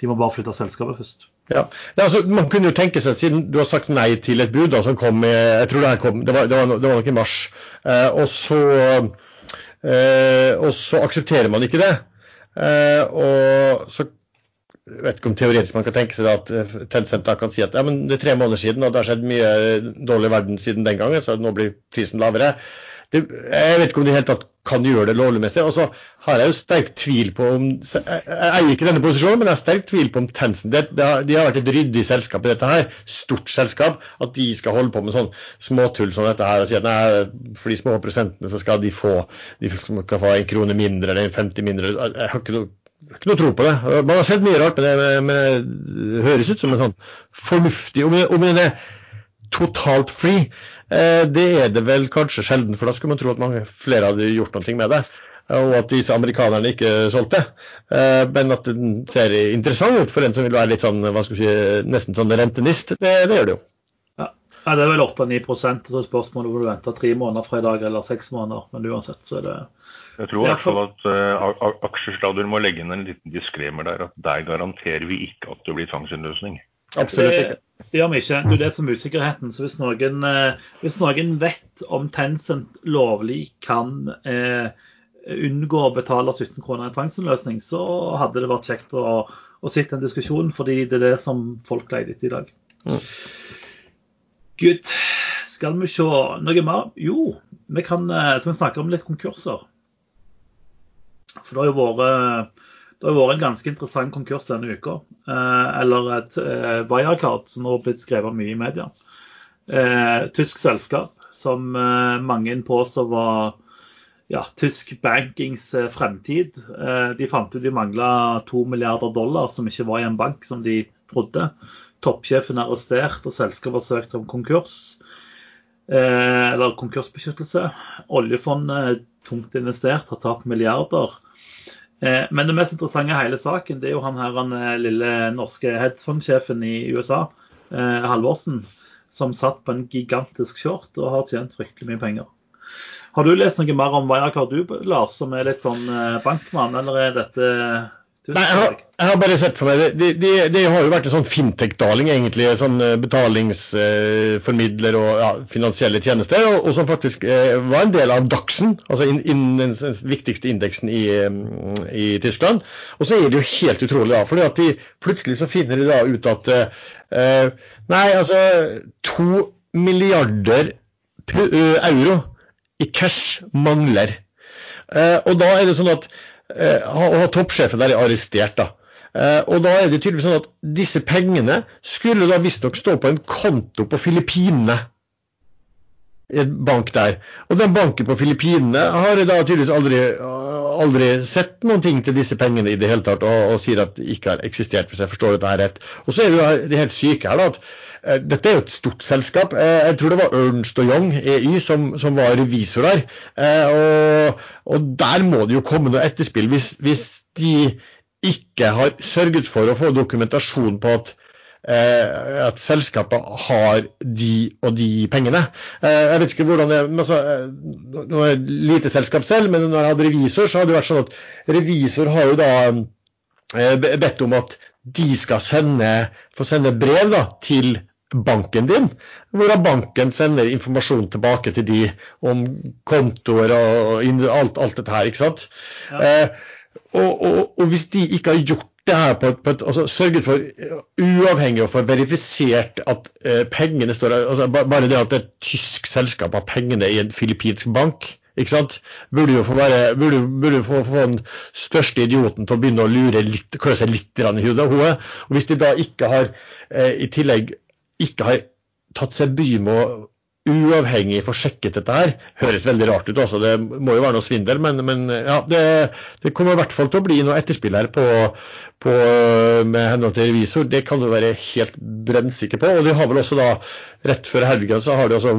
de må bare flytte selskapet først. Ja, altså, Man kunne jo tenke seg, siden du har sagt nei til et bud da, som kom i jeg tror Det her kom, det var, det var, det var nok i mars, eh, og, så, eh, og, så, aksepterer man ikke det. Eh, og så jeg vet ikke om teoretisk man kan tenke seg at eh, Tencent da kan si at ja, men det er tre måneder siden og det har skjedd mye dårlig i verden siden den gangen, så nå blir prisen lavere. Det, Jeg vet ikke om de helt tatt kan gjøre det lovligmessig. Og så har jeg jo sterk tvil på om Jeg eier ikke denne posisjonen, men jeg har sterk tvil på om Tencent det, det har, De har vært et ryddig selskap i dette her, stort selskap, at de skal holde på med sånn småtull som dette her og si at nei, for de små prosentene så skal de få de skal få en krone mindre eller en 50 mindre. Jeg har ikke noe ikke noe tro på det. Man har sett mye rart, men det, men det høres ut som en sånn fornuftig Om, om det totalt free, eh, det er det vel kanskje sjelden, for da skulle man tro at mange flere hadde gjort noe med det. Og at disse amerikanerne ikke solgte. Eh, men at den ser interessant ut for en som vil være litt sånn, hva skal vi si, nesten sånn rentenist, det, det gjør det jo. Ja, Det er vel 8-9 og så spørsmålet hvor du venter tre måneder fra i dag eller seks måneder. Men uansett så er det jeg tror i hvert fall at uh, aksjestadion må legge inn en liten diskremer der at der garanterer vi ikke at det blir tvangsinnløsning. Absolutt ikke. Det, gjør vi ikke. Det er det som er usikkerheten. Så hvis noen, uh, hvis noen vet om Tencent lovlig kan eh, unngå å betale 17 kroner i tvangsinnløsning, så hadde det vært kjekt å, å sitte en diskusjon, fordi det er det som folk leter etter i dag. Mm. Good. Skal vi se noe mer? Jo, vi kan, skal vi snakke om litt konkurser. For det har jo vært, det har vært en ganske interessant konkurs denne uka. Eh, eller et eh, Wirecard, som nå har blitt skrevet mye i media. Eh, tysk selskap som mange påstår var ja, tysk bankings fremtid. De fant ut de mangla to milliarder dollar som ikke var i en bank, som de trodde. Toppsjefen er arrestert, og selskapet har søkt om konkurs. eller konkursbeskyttelse. Oljefondet tungt investert, har tapt milliarder. Eh, men det mest interessante i hele saken det er jo han her den eh, lille norske headphone-sjefen i USA, eh, Halvorsen, som satt på en gigantisk short og har tjent fryktelig mye penger. Har du lest noe mer om Wirecard du, Lars, som er litt sånn bankmann, eller er dette Nei, jeg har, jeg har, bare sett for meg Det, det, de har jo vært en sånn fintech-daling, egentlig. Sånn eh, betalingsformidler og ja, finansielle tjenester. Og, og, som faktisk eh, var en del av Daxen, altså in, in, den, viktigste indeksen i, i, Tyskland. Og så er det jo helt utrolig, da. For at de plutselig så finner de da ut at eh, Nei, altså To milliarder euro i cash mangler. Eh, og da er det sånn at Eh, og toppsjefen der er arrestert. da. Eh, og da er det tydeligvis sånn at disse pengene skulle da visstnok stå på en konto på Filippinene. En bank der. Og den banken på Filippinene har da tydeligvis aldri, aldri sett noen ting til disse pengene i det hele tatt, og, og sier at det ikke har eksistert, hvis jeg forstår dette her rett. Og så er det jo det helt syke her da, at Eh, dette er jo et stort selskap. Eh, jeg tror det var Ernst Young, EY, som, som var revisor der. Eh, og, og, der må det jo komme noe etterspill. Hvis, hvis, de ikke har sørget for å få dokumentasjon på at at selskapet har de og de pengene. Jeg vet ikke hvordan det altså, Nå er det lite selskap selv, men når jeg hadde revisor, så hadde det vært sånn at revisor har jo da bedt om at de skal sende, få sende brev da, til banken din, hvorav banken sender informasjon tilbake til de om kontoer og alt, alt dette her. ikke sant? Ja. Eh, og, og, og, hvis de ikke har gjort det her på, på et, altså sørget for uavhengig og for verifisert at eh, pengene står altså Bare det at et tysk selskap har pengene i en filippinsk bank, ikke sant? Burde jo få, være, burde, burde få, få den største idioten til å begynne å lure litt, klø seg litt i hodet. Og hvis de da ikke har eh, i tillegg ikke har tatt seg bryet med å uavhengig få sjekket dette her. Høres veldig rart ut, Også. Det må jo være noe svindel, men, men ja, det, det, kommer i hvert fall til å bli noe etterspill her på, på, med henhold til revisor. Det kan du være helt brennsikker på. Og de har vel også da, rett før helgen, så har de også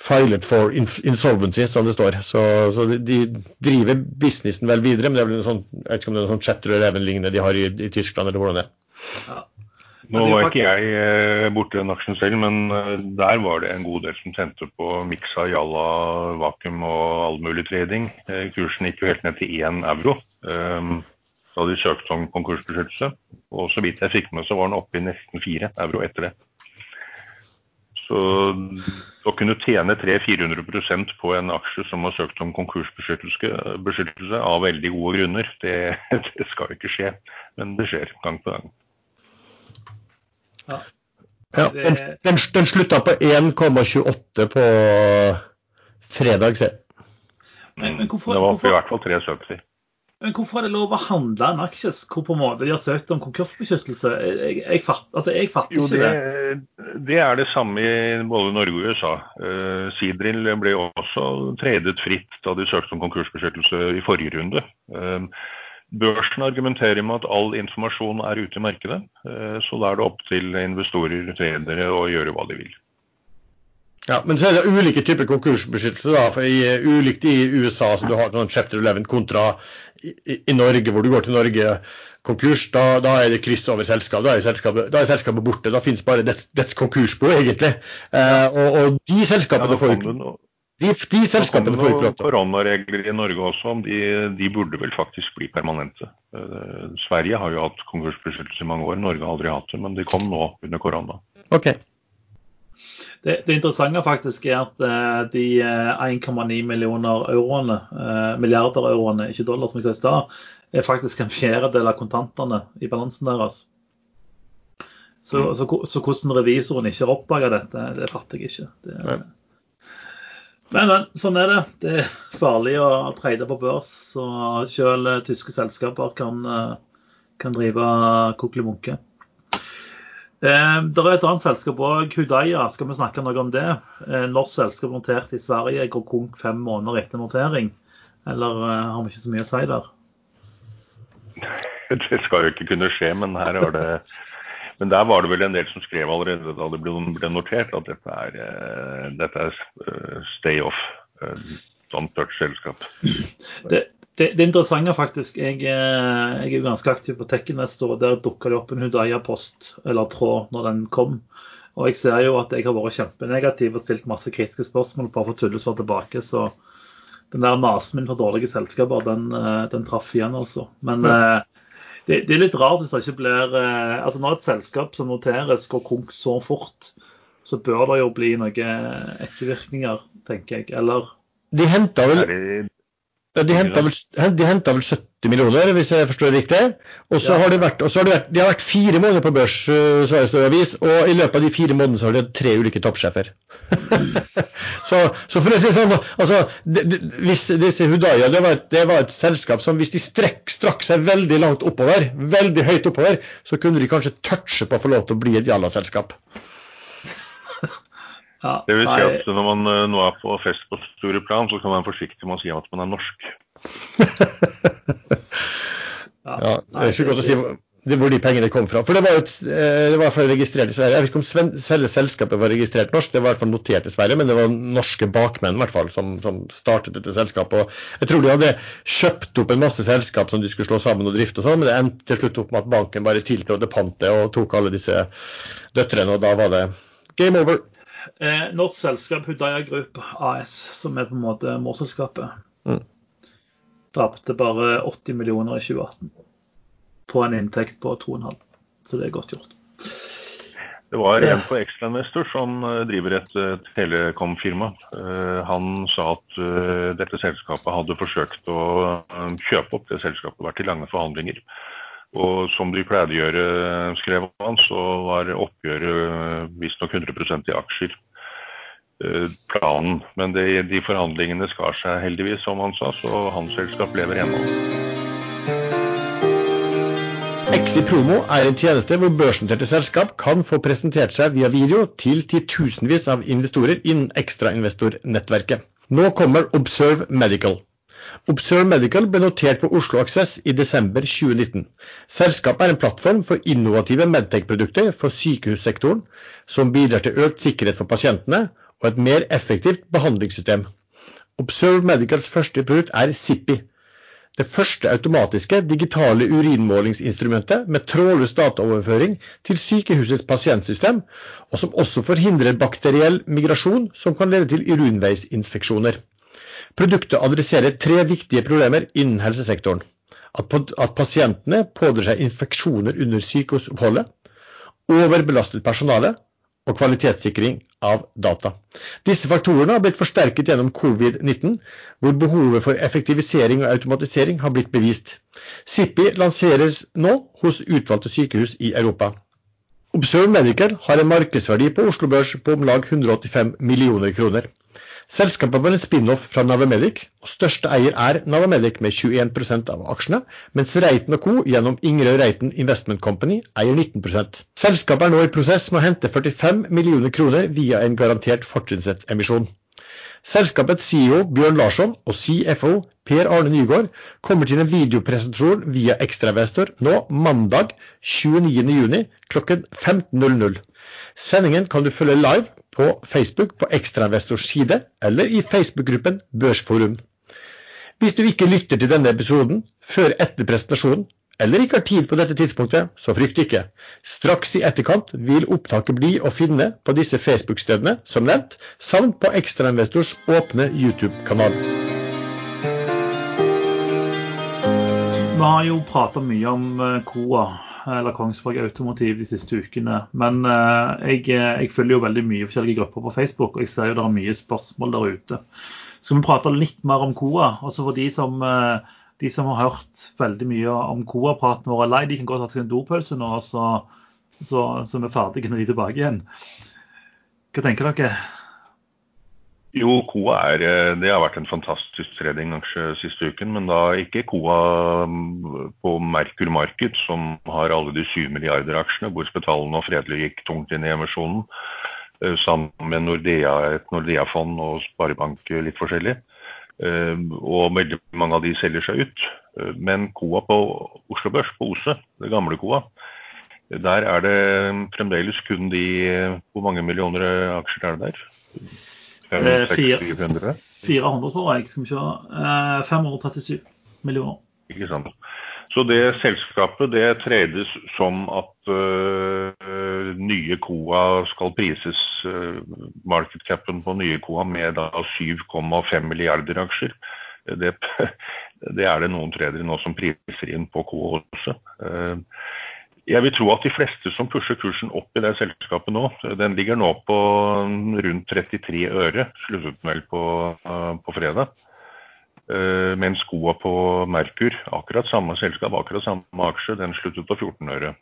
filet for insolvency, som det står. Så, så de driver businessen vel videre, men det er vel en sånn, jeg vet ikke om det er noe sånn chatter eller lignende de har i, i Tyskland, eller hvordan det er. Ja. Nå var ikke jeg borte borti den aksjen selv, men eh, der var det en god del som tente på Mixa, Jalla, Vakuum og all mulig trading. Eh, kursen gikk jo helt ned til 1 euro da de søkte om konkursbeskyttelse. Og så vidt jeg fikk med, så var den oppe i nesten 4 euro etter det. Så å kunne tjene 300-400% på en aksje som har søkt om konkursbeskyttelse av veldig gode grunner, det, det skal ikke skje. Men det skjer gang på gang. Ja, den, den, den slutta på 1,28 på fredag, se. Men, men hvorfor, det var hvorfor, i hvert fall 370. men hvorfor er det lov å handle en aksje hvor på en måte de har søkt om konkursbeskyttelse? Jeg, jeg, jeg, fatt, altså, jeg fatter Jo, ikke det, det. det er det samme i både Norge og USA. Uh, Sidril ble også tredet fritt da de søkte om konkursbeskyttelse i forrige runde. Uh, børsen argumenterer med at all informasjon er ute i markedet, uh, så da er det opp til investorer, tredere, å gjøre hva de vil. Ja, Men så er det ulike typer konkursbeskyttelse. da, for i, Ulikt i USA, så du har sånn chapter 11 kontra i, i, Norge, hvor du går til Norge konkurs. Da, da er det kryss over selskap. Da er selskapet, da er selskapet borte. Da finnes bare dets, dets konkursbo, egentlig. Eh, og, og, de selskapene ja, får ikke de, de selskapene får ikke lov til Koronaregler i Norge også, de, de, burde vel faktisk bli permanente. Uh, Sverige har jo hatt konkursbeskyttelse i mange år, Norge har aldri hatt det, men de kom nå under korona. Okay. Det, det, interessante faktisk er at uh, de 1,9 eh, millioner euroene, uh, milliarder euroene, ikke dollar som jeg sa i stad, er faktisk en fjerdedel av kontantene i balansen deres. Så, mm. så, så, hvordan revisoren ikke har oppdaga dette, det fatter jeg ikke. Det, men, men, sånn er det. Det er farlig å trade på børs. Så selv tyske selskaper kan, kan drive kokelimunke. Eh, det er et annet selskap òg, Hudaya. Skal vi snakke noe om det? Eh, norsk selskap notert i Sverige går konk fem måneder etter notering. Eller eh, har vi ikke så mye å si der? Det skal jo ikke kunne skje, men her har det men der var det vel en del som skrev allerede da det ble, notert at dette er, dette er stay off. Sånn tørt selskap. Det, det, det interessante faktisk, jeg, eh, jeg er ganske aktiv på Tekkeinvest, og der dukka det opp en Hudaya-post eller tråd når den kom. Og jeg ser jo at jeg har vært kjempenegativ og stilt masse kritiske spørsmål bare for å tullesvar tilbake. Så den der nasen min for dårlige selskaper, den, eh, den traff igjen, altså. Men ja. Eh, det, det, er litt rart hvis det ikke blir Altså når et selskap som noteres går konk så fort, så bør det jo bli noen ettervirkninger, tenker jeg. Eller De henta vel de henta vel, vel, 70 millioner, hvis jeg forstår det riktig. Og så ja. har, det vært, har de, vært, de har vært fire måneder på børs, uh, Sveriges Avis, og i løpet av de fire månedene så har de hatt tre ulike toppsjefer. så, så, for å si sånn, altså, det, de, hvis disse Hudaya det var, det var, et selskap som hvis de strekk, strakk seg veldig langt oppover, veldig høyt oppover, så kunne de kanskje touche på å få lov til å bli et Jalla-selskap. Ja, det vil si at når man eh, nå er på fest på store plan, så kan man være forsiktig med å si at man er norsk. ja, det er ikke godt å si hvor de pengene kom fra. For det var jo et, eh, det var registrert i Sverige. Jeg vet ikke om selve selskapet var registrert norsk, det var i hvert fall notert i Sverige, men det var norske bakmenn i hvert fall som, som startet dette selskapet. Og jeg tror de hadde kjøpt opp en masse selskap som de skulle slå sammen og drifte og sånn, men det endte til slutt opp med at banken bare tiltrådte pantet og tok alle disse døtrene, og da var det game over. Eh, norsk selskap Hudaya Group AS, som er på en måte morselskapet, mm. tapte bare 80 millioner i 2018 på en inntekt på 2,5. Så det er godt gjort. Det var en på Ekstrainvestor som eh, driver et telekomfirma. Uh, han sa at dette selskapet hadde forsøkt å kjøpe opp det selskapet, vært i lange forhandlinger. Og som de pleide å gjøre, skrev han, så var oppgjøret visstnok 100% i aksjer eh, planen. Men det, de forhandlingene skar seg heldigvis, som han sa, så hans selskap lever ennå. Exi Promo er en tjeneste hvor børsnoterte selskap kan få presentert seg via video til titusenvis av investorer innen ekstrainvestornettverket. Nå kommer Observe Medical. Observe Medical ble notert på Oslo Access i desember 2019. Selskapet er en plattform for innovative Medtech-produkter for sykehussektoren, som bidrar til økt sikkerhet for pasientene og et mer effektivt behandlingssystem. Observe Medicals første produkt er Zippi. Det første automatiske digitale urinmålingsinstrumentet med trådløs dataoverføring til sykehusets pasientsystem, og som også forhindrer bakteriell migrasjon som kan lede til urinveisinfeksjoner. Produktet adresserer tre viktige problemer innen helsesektoren. At, at pasientene pådrar seg infeksjoner under sykehusoppholdet, overbelastet personale og kvalitetssikring av data. Disse faktorene har blitt forsterket gjennom covid-19, hvor behovet for effektivisering og automatisering har blitt bevist. Sippi lanseres nå hos utvalgte sykehus i Europa. Observe Medical har en markedsverdi på Oslo Børs på om lag 185 millioner kroner. Selskapet var en spin-off fra Navamedic, og største eier er Navamedic med 21% av aksjene, mens Reiten Co. gjennom Ingrid Reiten Investment Company eier 19% Selskapet er nå i prosess med å hente 45 millioner kroner via en garantert fortrinnsrettemisjon. Selskapets CEO Bjørn Larsson og CFO Per Arne Nygaard kommer til en videopresentasjon via Ekstrainvestor nå mandag 29.6 kl. 15.00. Sendingen kan du følge live på Facebook på Ekstrainvestors side eller i Facebook-gruppen Børsforum. Hvis du ikke lytter til denne episoden før etter presentasjonen, eller ikke har tid på dette tidspunktet, så frykt ikke. Straks i etterkant vil opptaket bli å finne på disse Facebook-stedene som nevnt, samt på Ekstrainvestors åpne YouTube-kanal. Vi har jo prata mye om KOA, eh, eller Kongsberg Automotiv, de siste ukene. Men eh, jeg, jeg, følger jo veldig mye forskjellige grupper på Facebook, og jeg ser jo det er mye spørsmål der ute. Så Skal vi prate litt mer om KOA? Også for de som eh, de som har hørt veldig mye om KOA-praten vår er lei, de kan godt ha seg en dopause nå, så, så, så er vi ferdige når de er tilbake igjen. Hva tenker dere? Jo, KOA er, eh, det har vært en fantastisk tradingaksje siste uken. Men da ikke KOA mm, på Merkur Marked, som har alle de 7 milliarder aksjene, hvor Spetalen og Fredelig gikk tungt inn i emisjonen. Eh, sammen med Nordea, et Nordea-fond og Sparebank litt forskjellig. Eh, og veldig mange av de selger seg ut. Eh, men Koa på Oslo Børs, på OSE, det gamle Koa, der er det fremdeles kun de Hvor mange millioner aksjer er det der? 500, 400, tror jeg. Skal vi se. 537 millioner. Ikke sant. Så det selskapet det tredes som at uh, nye Koa skal prises, uh, markedcapen på nye Koa med 7,5 milliarder aksjer. Det, det, er det noen tredere nå som priser inn på Koa også. Uh, jeg vil tro at de fleste som pusher kursen opp i det selskapet nå, den ligger nå på rundt 33 øre, sluttet vel på, på fredag. Men mens skoa på Merkur, akkurat samme selskap, akkurat samme aksje, den sluttet på 14 øre.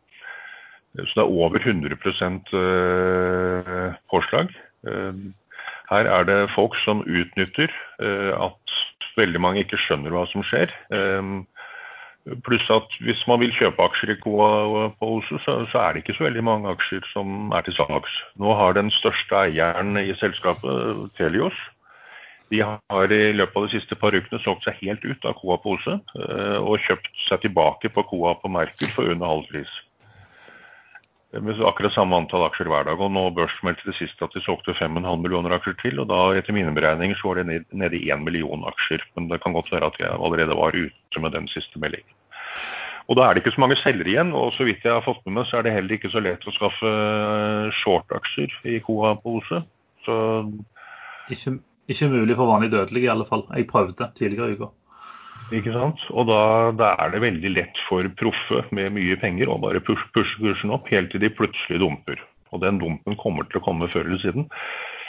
Så det er over 100 uh, påslag. Her er det folk som utnytter at veldig mange ikke skjønner hva som skjer. Pluss at hvis man vil kjøpe aksjer i KOA på Ose, så, så, er det ikke så veldig mange aksjer som er til salgs. Nå har den største eieren i selskapet, Telios, de har i løpet av de siste par ukene solgt seg helt ut av Coa på Ose og kjøpt seg tilbake på Coa på Merkur for under halv pris. Med akkurat samme antall aksjer hver dag. og Nå børsmeldte det sist at de solgte 5,5 millioner aksjer til. og da Etter mine beregninger så var det nede i 1 million aksjer. Men det kan godt være at jeg allerede var ute med den siste meldingen. Og Da er det ikke så mange selgere igjen, og så vidt jeg har fått med meg, så er det heller ikke så lett å skaffe eh, short-aksjer i Coa Ose. Så ikke, ikke mulig for vanlig dødelig i alle fall. Jeg prøvde tidligere i uka. Ikke sant? Og da, da, er det veldig lett for proffe med mye penger å bare pushe, pushe kursen opp helt til de plutselig dumper. Og den dumpen kommer til å komme før eller siden.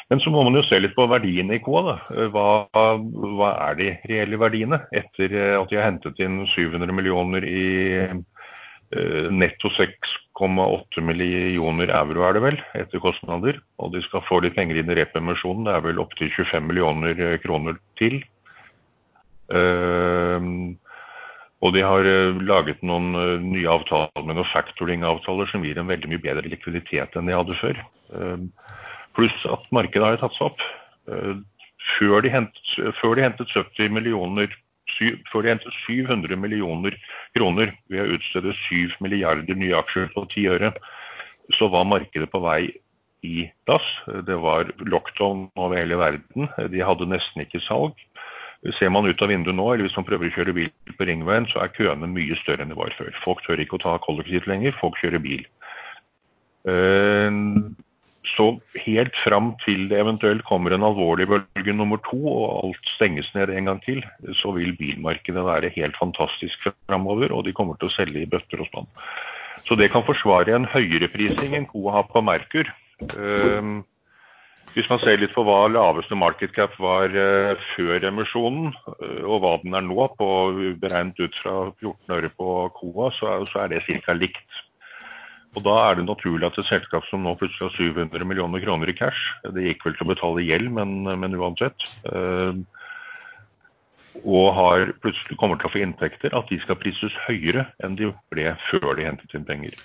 Men så må man jo se litt på verdiene i. Da. Hva, hva er de reelle verdiene etter at de har hentet inn 700 millioner i eh, netto 6,8 millioner euro er det vel, etter kostnader. Og de skal få litt penger inn i repemisjonen. Det er vel opptil 25 millioner eh, kroner til. Uh, og de har laget noen nye avtaler med noen factoring-avtaler som gir en veldig mye bedre likviditet enn de hadde før. Pluss at markedet har tatt seg opp. Før de, hentet, før, de hentet, 70 millioner før de hentet 700 millioner kroner ved å utstede 7 milliarder nye aksjer på 10 øre, så var markedet på vei i dass. Det var lockdown over hele verden. De hadde nesten ikke salg. Ser man ut av vinduet nå, eller hvis man prøver å kjøre bil på ringveien, så er køene mye større enn de var før. Folk tør ikke å ta kollektivt lenger, folk kjører bil. Eh, så helt fram til det eventuelt kommer en alvorlig bølge nummer to og alt stenges ned en gang til, så vil bilmarkedet være helt fantastisk framover, og de kommer til å selge i bøtter og spann. Så det kan forsvare en høyere prising enn Coa har på Merkur. Uh, hvis man ser litt på hva laveste market cap var uh, før emisjonen, uh, og hva den er nå, på, beregnet ut fra 14 øre på Coa, så, så er det ca. likt. Og Da er det naturlig at et selskap som nå plutselig har 700 millioner kroner i cash, det gikk vel til å betale gjeld, men, men uansett, øh, og har plutselig kommer til å få inntekter, at de skal prises høyere enn de ble før de hentet inn penger.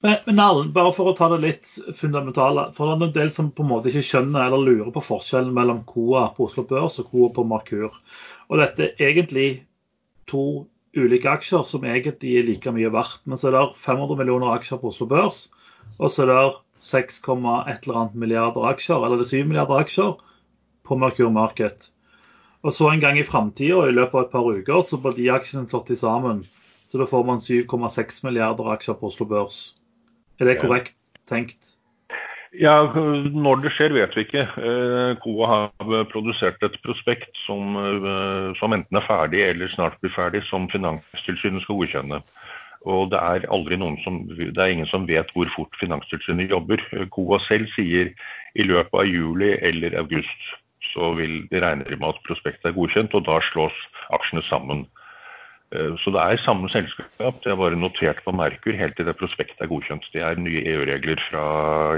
Men, men Arlen, bare for å ta det litt fundamentale, for det er en del som på en måte ikke skjønner eller lurer på forskjellen mellom KOA på Oslo Børs og KOA på Markur. Og dette er egentlig to ulike aksjer som egentlig er like mye verdt. Men så er det 500 millioner aksjer på Oslo Børs, og så er det 6, et eller annet milliarder aksjer, eller det er 7 milliarder aksjer på Merkur Market. Og så en gang i framtida, i løpet av et par uker, så blir de aksjene slått sammen. Så da får man 7,6 milliarder aksjer på Oslo Børs. Er det korrekt tenkt? Ja, Når det skjer, vet vi ikke. KOA eh, har produsert et prospekt som, eh, som, enten er ferdig eller snart blir ferdig, som Finanstilsynet skal godkjenne. Og det er som, det er ingen som vet hvor fort Finanstilsynet jobber. KOA selv sier i løpet av juli eller august så vil de regne med at prospektet er godkjent, og da slås aksjene sammen. Eh, så det er samme selskap, det er bare notert på Merkur helt til det prospektet er godkjent. Det er nye EU-regler fra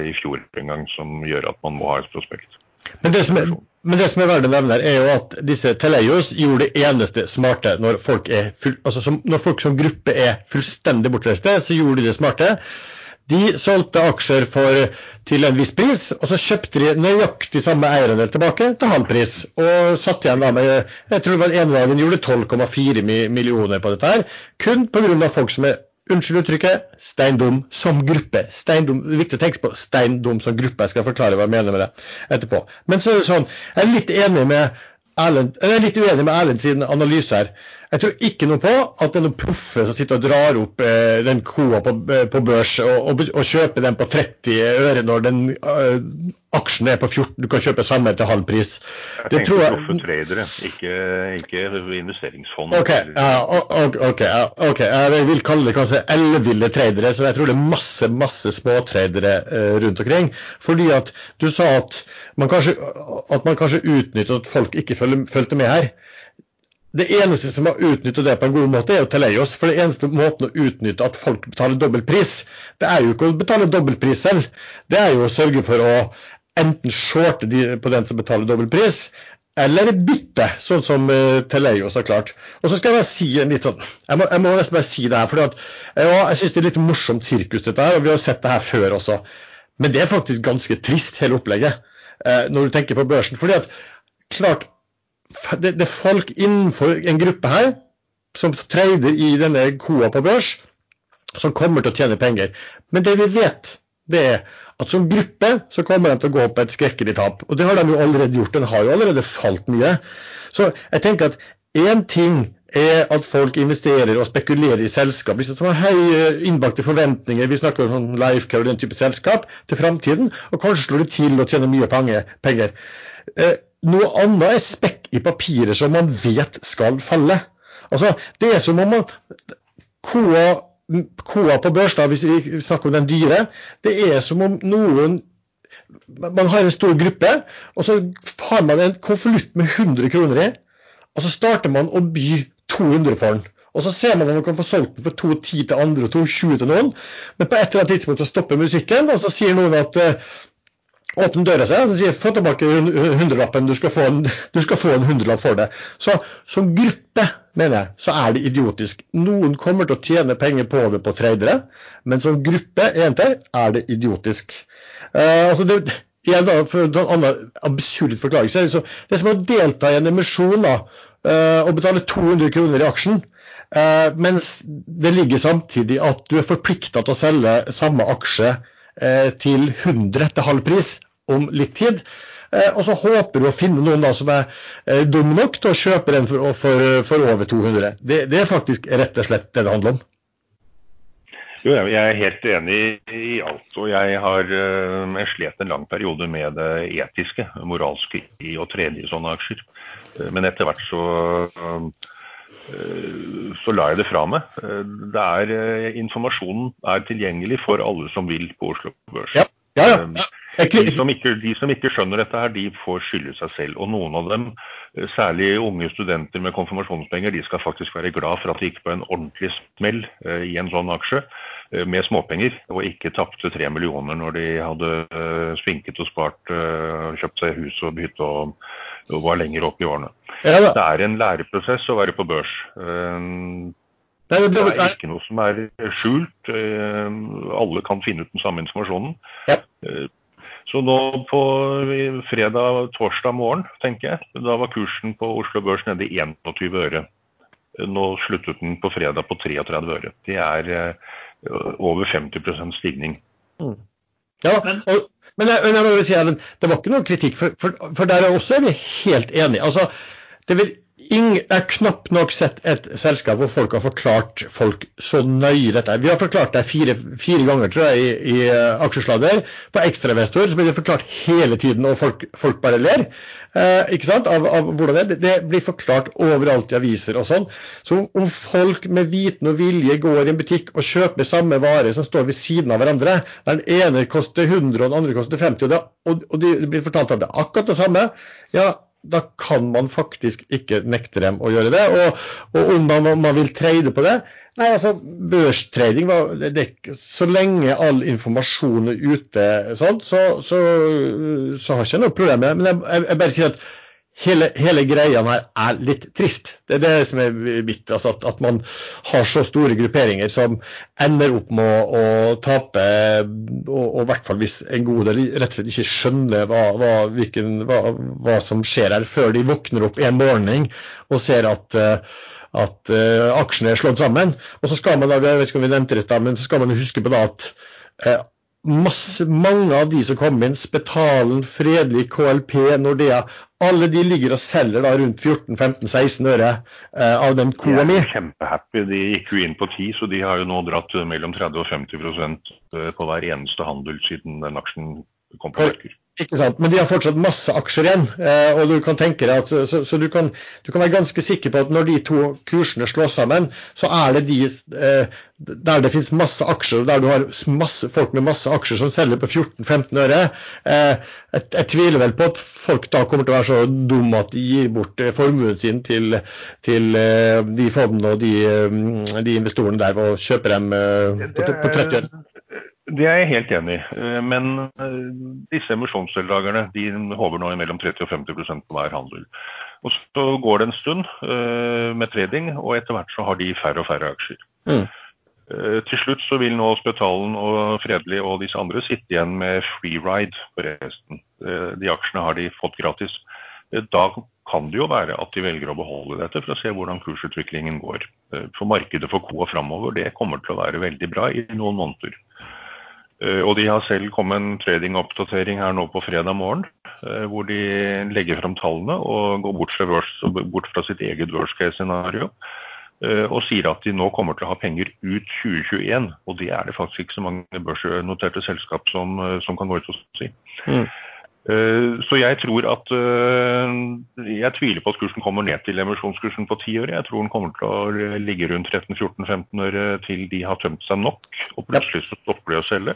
i fjor en gang som gjør at man må ha et prospekt. Men det som er, men det som er verdt å nevne, er jo at disse Teleios gjorde det eneste smarte når folk, full, altså som, når folk som gruppe er fullstendig bortreiste, så gjorde de det smarte. De solgte aksjer for, til en viss pris, og så kjøpte de nøyaktig samme eierandel tilbake til halv pris. Og satt igjen da med jeg tror det var en dagen gjorde 12,4 millioner på dette her, kun pga. folk som er Unnskyld uttrykket, steindum som gruppe. Er viktig å tenke på steindum som gruppe. Jeg skal forklare hva jeg mener med det etterpå. Men så er det sånn, jeg er litt enig med Erlend, jeg er litt uenig med Erlend sin analyse her. Jeg tror ikke noe på at det er noen proffe som sitter og drar opp eh, den koa på, eh, på børs og, og, og, kjøper den på 30 øre når den uh, aksjen er på 14. Du kan kjøpe samme til halv pris. Jeg tenker jeg... proffe tradere, ikke, ikke investeringsfond. Ok, ja, okay, ok, jeg vil kalle det kanskje elleville tradere. Så jeg tror det er masse masse småtradere uh, rundt omkring. Fordi at du sa at man kanskje, at man kanskje utnytter at folk ikke følger med her. Det eneste som har utnyttet det på en god måte, er jo Teleios. For det eneste måten å utnytte at folk betaler dobbel pris, det er jo ikke å betale dobbel pris selv. Det er jo å sørge for å enten shorte på den som betaler dobbel pris, eller bytte, sånn som uh, Teleios har klart. Og så skal jeg bare si en litt sånn Jeg må, jeg må nesten bare si det her. For jeg syns det er litt morsomt sirkus, dette her. Og vi har sett det her før også. Men det er faktisk ganske trist, hele opplegget, uh, når du tenker på børsen. fordi at klart det, det, er folk innenfor en gruppe her som trader i denne koa på børs, som kommer til å tjene penger. Men det vi vet, det er at som gruppe så kommer de til å gå på et skrekkelig tap. Og det har de jo allerede gjort. Den har jo allerede falt mye. Så jeg tenker at én ting er at folk investerer og spekulerer i selskap. Hvis det har høye innbakte forventninger, vi snakker om sånn Lifecare og den type selskap, til framtiden, og kanskje slår det til å tjene mye penger. Eh, noe annet er spekk i papiret som man vet skal falle. Altså, Det er som om man KA på børs, da, hvis vi snakker om den dyre, det er som om noen Man har en stor gruppe, og så har man en konvolutt med 100 kroner i, og så starter man å by 200 for den. Og så ser man om man kan få solgt den for 2,10 til andre og 2,20 til noen. Men på et eller annet tidspunkt så stopper musikken, og så sier noen at uh, åpne døra seg og sier få tilbake hundrelappen, du skal få en, hundrelapp for det. Så som gruppe, mener jeg, så er det idiotisk. Noen kommer til å tjene penger på det på tradere, men som gruppe jenter, er det idiotisk. Uh, altså det, for en annen absurd forklaring, Så det er som å delta i en emisjon da, uh, og betale 200 kroner i aksjen. Uh, mens det ligger samtidig at du er forplikta til å selge samme aksje til 100 til halv pris om litt tid. Eh, og så håper du å finne noen da som er eh, dum nok til å kjøpe den for, for, for over 200. Det, det, er faktisk rett og slett det det handler om. Jo, jeg er helt enig i alt. Og jeg har jeg slet en lang periode med det etiske, moralske i å trene i sånne aksjer. Men etter hvert så Eh, så la jeg det fra meg. Eh, det er, eh, informasjonen er tilgjengelig for alle som vil på Oslo Børs. Ja. Ja, ja. De som, ikke, de som ikke skjønner dette, her, de får skylde seg selv. Og noen av dem, eh, særlig unge studenter med konfirmasjonspenger, de skal faktisk være glad for at de gikk på en ordentlig smell eh, i en sånn aksje eh, med småpenger, og ikke tapte tre millioner når de hadde eh, svinket og spart, eh, kjøpt seg hus og hytte og, og, var lenger opp i årene. Ja, det er en læreprosess å være på børs. Eh, det er ikke noe som er skjult. Alle kan finne ut den samme informasjonen. Ja. Så nå på fredag, torsdag morgen, tenker jeg, da var kursen på Oslo Børs nede i 21 øre. Nå sluttet den på fredag på 33 øre. Det er uh, over 50% stigning. Mm. Ja, og, men, jeg, men jeg må si, det var ikke noe kritikk, for, for, for der er også er vi helt enige. Altså, det vil jeg har knapt nok sett et selskap hvor folk har forklart folk så nøye dette. Vi har forklart det fire, fire ganger tror jeg, i, i uh, aksjesladder. På ekstrainvestor så blir det forklart hele tiden, og folk, folk bare ler. Uh, ikke sant? Av, av, hvordan det, det blir forklart overalt i aviser og sånn. Så om folk med viten og vilje går i en butikk og kjøper samme vare som står ved siden av hverandre, den ene koster 100 og den andre koster 50, og det, og, og de blir fortalt at det akkurat det samme, ja da kan man faktisk ikke nekte dem å gjøre det. Og, og om man, man, vil trade på det Nei, altså, børstrading det, det, Så lenge all informasjon er ute, sånn, så, så, så, har jeg ikke noe problem med det. Men jeg, jeg, jeg bare sier at hele, hele, greia her er litt trist. Det er det som er mitt. Altså at, at, man har så store grupperinger som ender opp med å, å tape, og, i hvert fall hvis en god del rett og slett ikke skjønner hva, hva, hvilken, hva, hva som skjer her, før de våkner opp en morgen og ser at at uh, aksjene er slått sammen. Og så skal man da, jeg vet ikke om vi nevnte det men så skal man huske på da at uh, masse, mange av de som kom inn, Spetalen, Fredelig, KLP, Nordea, alle de ligger og selger da rundt 14-15-16 øre eh, av den koa mi. Kjempehappy. De gikk jo inn på 10, så de har jo nå dratt mellom 30 og 50 eh, på hver eneste handel siden den aksjen kom på markedet. Ikke sant? Men de har fortsatt masse aksjer igjen. Eh, og du kan tenke deg at, Så, så du, kan, du, kan, være ganske sikker på at når de to kursene slås sammen, så er det de eh, der det finnes masse aksjer, og der du har masse folk med masse aksjer som selger på 14-15 øre. Eh, jeg, jeg, tviler vel på at folk da kommer til å være så dumme at de gir bort eh, formuen sin til, til eh, de fondene og de, eh, de, investorene der og kjøper dem på, på 30 øre. Det er jeg helt enig i. Men disse emisjonsdeltakerne de håver nå mellom 30 og 50 på hver handel. Og Så går det en stund med trading, og etter hvert så har de færre og færre aksjer. Mm. Uh, til slutt så vil nå Spetalen og Fredelig og disse andre sitte igjen med freeride på resten. Uh, de aksjene har de fått gratis. Da kan det jo være at de velger å beholde dette for å se hvordan kursutviklingen går. For markedet for Coa framover det kommer til å være veldig bra i noen måneder. Eh, og de har selv kommet en tradingoppdatering her nå på fredag morgen, eh, hvor de legger fram tallene og går bort fra, bort fra sitt eget worst case-scenario. Eh, og sier at de nå kommer til å ha penger ut 2021. Og det er det faktisk ikke så mange børsnoterte selskap som, som kan gå ut og si. Mm. Eh, så jeg tror at eh, Jeg tviler på at kursen kommer ned til emisjonskursen på 10 øre. Jeg tror den kommer til å ligge rundt 13-14-15 øre til de har tømt seg nok. Og plutselig så stopper de å selge.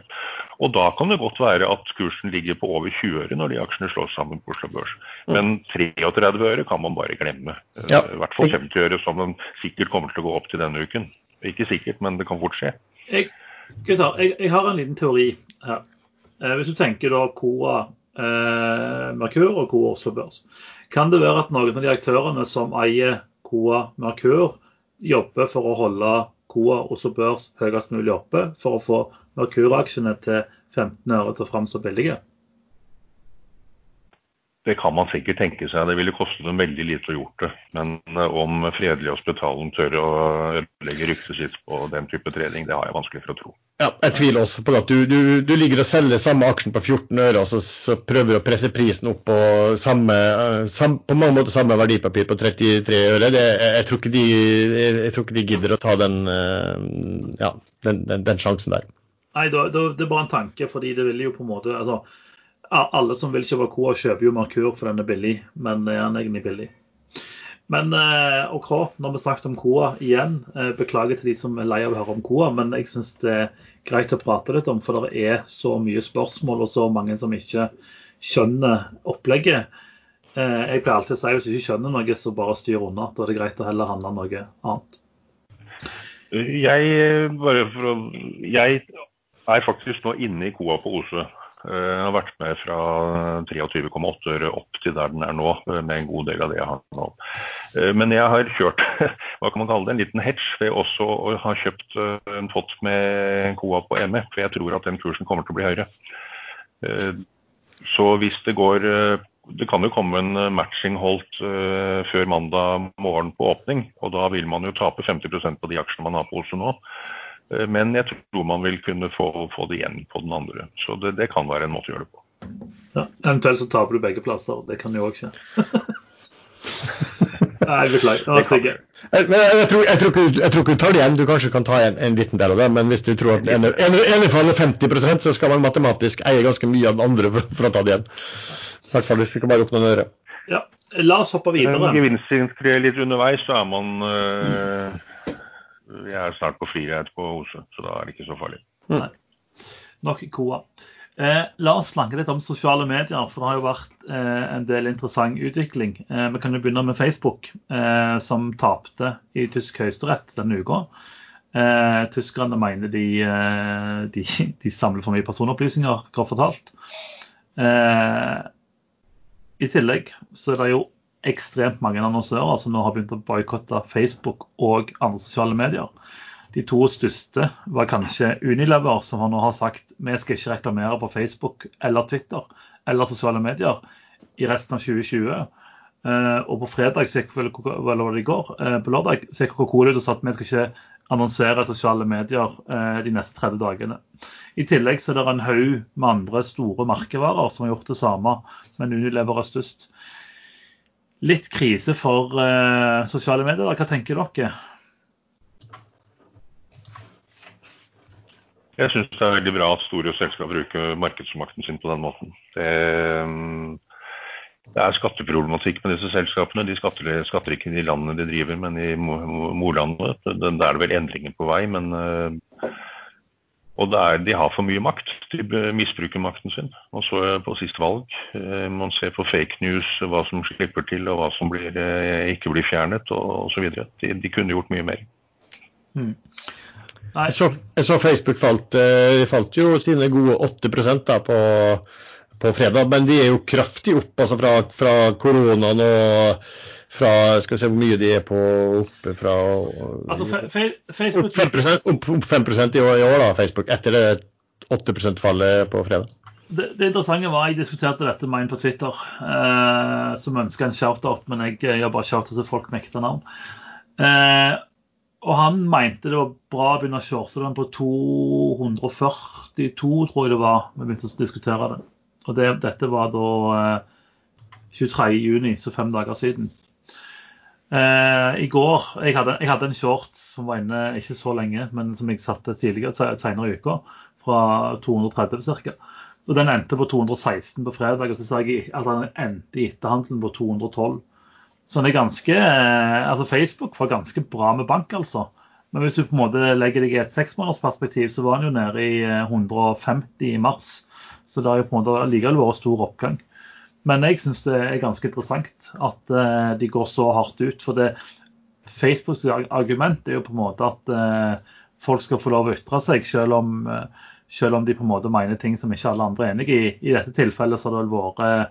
Og da kan det godt være at kursen ligger på over 20 øre når de aksjene slås sammen på Oslo Børs. Mm. Men 33 øre kan man bare glemme. Eh, ja. I hvert fall 50 øre, som den sikkert kommer til å gå opp til denne uken. Ikke sikkert, men det kan fort skje. Jeg, gutter, jeg, jeg har en liten teori her. Hvis du tenker da Coa eh, Merkur og Coa Oslo Børs. Kan det være at noen av de aktørene som eier Coa Merkur, jobber for å holde Coa Oslo Børs høyest mulig oppe, for å få Merkur-aksjene til 15 øre til fram som billige? Det kan man sikkert tenke seg. Det ville koste dem veldig lite å gjort det. Men eh, om Fredelig Hospitalen tør å legge ryktet sitt på den type trening, det har jeg vanskelig for å tro. Ja, jeg tviler også på at du, du, du ligger og selger samme aksjen på 14 øre, og så, så prøver du å presse prisen opp på, samme, eh, sam, på mange måter samme verdipapir på 33 øre. Det, jeg, tror de, jeg, tror ikke de, gidder å ta den, eh, ja, den, den, den sjansen der. Nei, det er bare en tanke, fordi det vil jo på en måte altså alle som vil kjøpe Coa, kjøper jo Merkur for den er billig, men er den egentlig billig? Men eh, OK, nå har vi snakket om KOA igjen. Eh, beklager til de som er lei av å høre om KOA, men jeg syns det er greit å prate litt om, for det er så mye spørsmål og så mange som ikke skjønner opplegget. Eh, jeg pleier alltid å si at hvis du ikke skjønner noe, så bare styr unna. Da er det greit å heller handle om noe annet. Jeg, å, jeg er faktisk nå inne i KOA på Oslo. Jeg har vært med fra 23,8 øre opp til der den er nå, med en god del av det jeg har nå. Eh, men jeg har kjørt hva kan man kalle det, en liten hedge ved også å ha kjøpt en fått med KOA på ME, for jeg tror at den kursen kommer til å bli høyere. Så hvis det går Det kan jo komme en matching holdt før mandag morgen på åpning, og da vil man jo tape 50% på de aksjene man har på Oslo nå. Eh, men jeg tror man vil kunne få, få det igjen på den andre. Så det, det, kan være en måte å gjøre det på. Ja, eventuelt så taper du begge plasser. Det kan jo òg skje. Nei, beklager. Det var jeg, jeg, jeg, tror, jeg, tror ikke, jeg tror ikke du tar det igjen. Du kanskje kan ta en, en liten del av det. Men hvis du tror at en, en, en faller 50 så skal man matematisk eie ganske mye av den andre for, for å ta det igjen. I hvert fall hvis du ikke bare oppnå øre. Ja, la oss hoppe videre. Gevinstinnskred litt underveis, så er man øh, jeg er snart på frihet på Oslo, så da er det ikke så farlig. Mm. Nei. Nok KOA. Eh, la oss snakke litt om sosiale medier, for det har jo vært eh, en del interessant utvikling. Eh, vi kan jo begynne med Facebook, eh, som tapte i tysk høyesterett denne uka. Eh, tyskerne mener de, eh, de, de, samler for mye personopplysninger, grovt fortalt. I tillegg så er det jo ekstremt mange annonsører som nå har begynt å boikotte Facebook og andre sosiale medier. De to største var kanskje Unilever, som nå har sagt vi skal ikke reklamere på Facebook eller Twitter eller sosiale medier i resten av 2020. Uh, og på fredag vel, det i går, uh, på lørdag så gikk Coca-Cola ut og sa at vi skal ikke annonsere sosiale medier uh, de neste 30 dagene. I tillegg så er det en haug med andre store merkevarer som har gjort det samme, men Unilever er størst litt krise for sosiale medier. Hva tenker dere? Jeg syns det er veldig bra at store selskaper bruker markedsmakten sin på den måten. Det, det er skatteproblematikk med disse selskapene. De skatter, ikke i de landene de driver, men i morlandet. Da er det vel endringer på vei, men uh, og er, de har for mye makt. De misbruker makten sin. Og så på siste valg. Eh, man ser på fake news hva som slipper til og hva som blir, eh, ikke blir fjernet og osv. De, de kunne gjort mye mer. Mm. Jeg, så, jeg, så, Facebook falt, eh, falt jo sine gode 8 da på, på, fredag, men de er jo kraftig opp altså fra, fra koronaen og fra Skal vi se hvor mye de er på oppe fra Altså, Facebook... Opp 5, opp 5 i år, i år, da, Facebook, etter det 8 %-fallet på fredag. Det, det, interessante var jeg diskuterte dette med en på Twitter eh, som ønska en shout-out, men jeg gjør bare shout-out til folk med ekte navn. Eh, og han mente det var bra å begynne å shorte den på 242, tror jeg det var. Vi begynte å diskutere det. Og det, dette var da eh, 23.6, så fem dager siden. Eh, I går jeg hadde, jeg hadde, en short som var inne ikke så lenge, men som jeg satte tidligere, senere i uka, fra 230 ca. Og Den endte på 216 på fredag, og så sa jeg at den endte i etterhandelen på 212. Så det er ganske, eh, altså Facebook får ganske bra med bank, altså. Men hvis du på en måte legger deg i et seksmånedersperspektiv, så var den jo nede i 150 eh, i mars. Så det har jo på en måte likevel vært stor oppgang. Men jeg syns det er ganske interessant at uh, de går så hardt ut. For det Facebooks argument er jo på en måte at folk skal få lov å ytre seg, selv om, selv om, de på en måte mener ting som ikke alle andre er enig i. I dette tilfellet så har det vel vært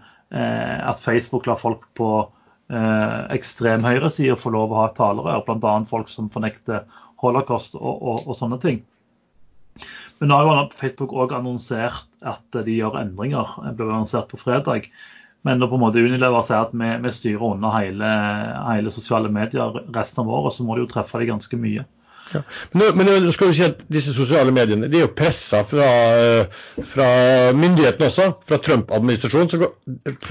at Facebook lar folk på eh, ekstrem høyreside få lov å ha talerør, bl.a. folk som fornekter holocaust og, og, og sånne ting. Men nå har jo Facebook òg annonsert at de gjør endringer. Det ble annonsert på fredag. Men når på en måte Unilever sier at vi, vi styrer unna hele, hele, sosiale medier resten av året, så må de jo treffe de ganske mye. Ja. Men, nå skal vi si at disse sosiale mediene de er jo pressa fra, fra myndighetene også, fra Trump-administrasjonen.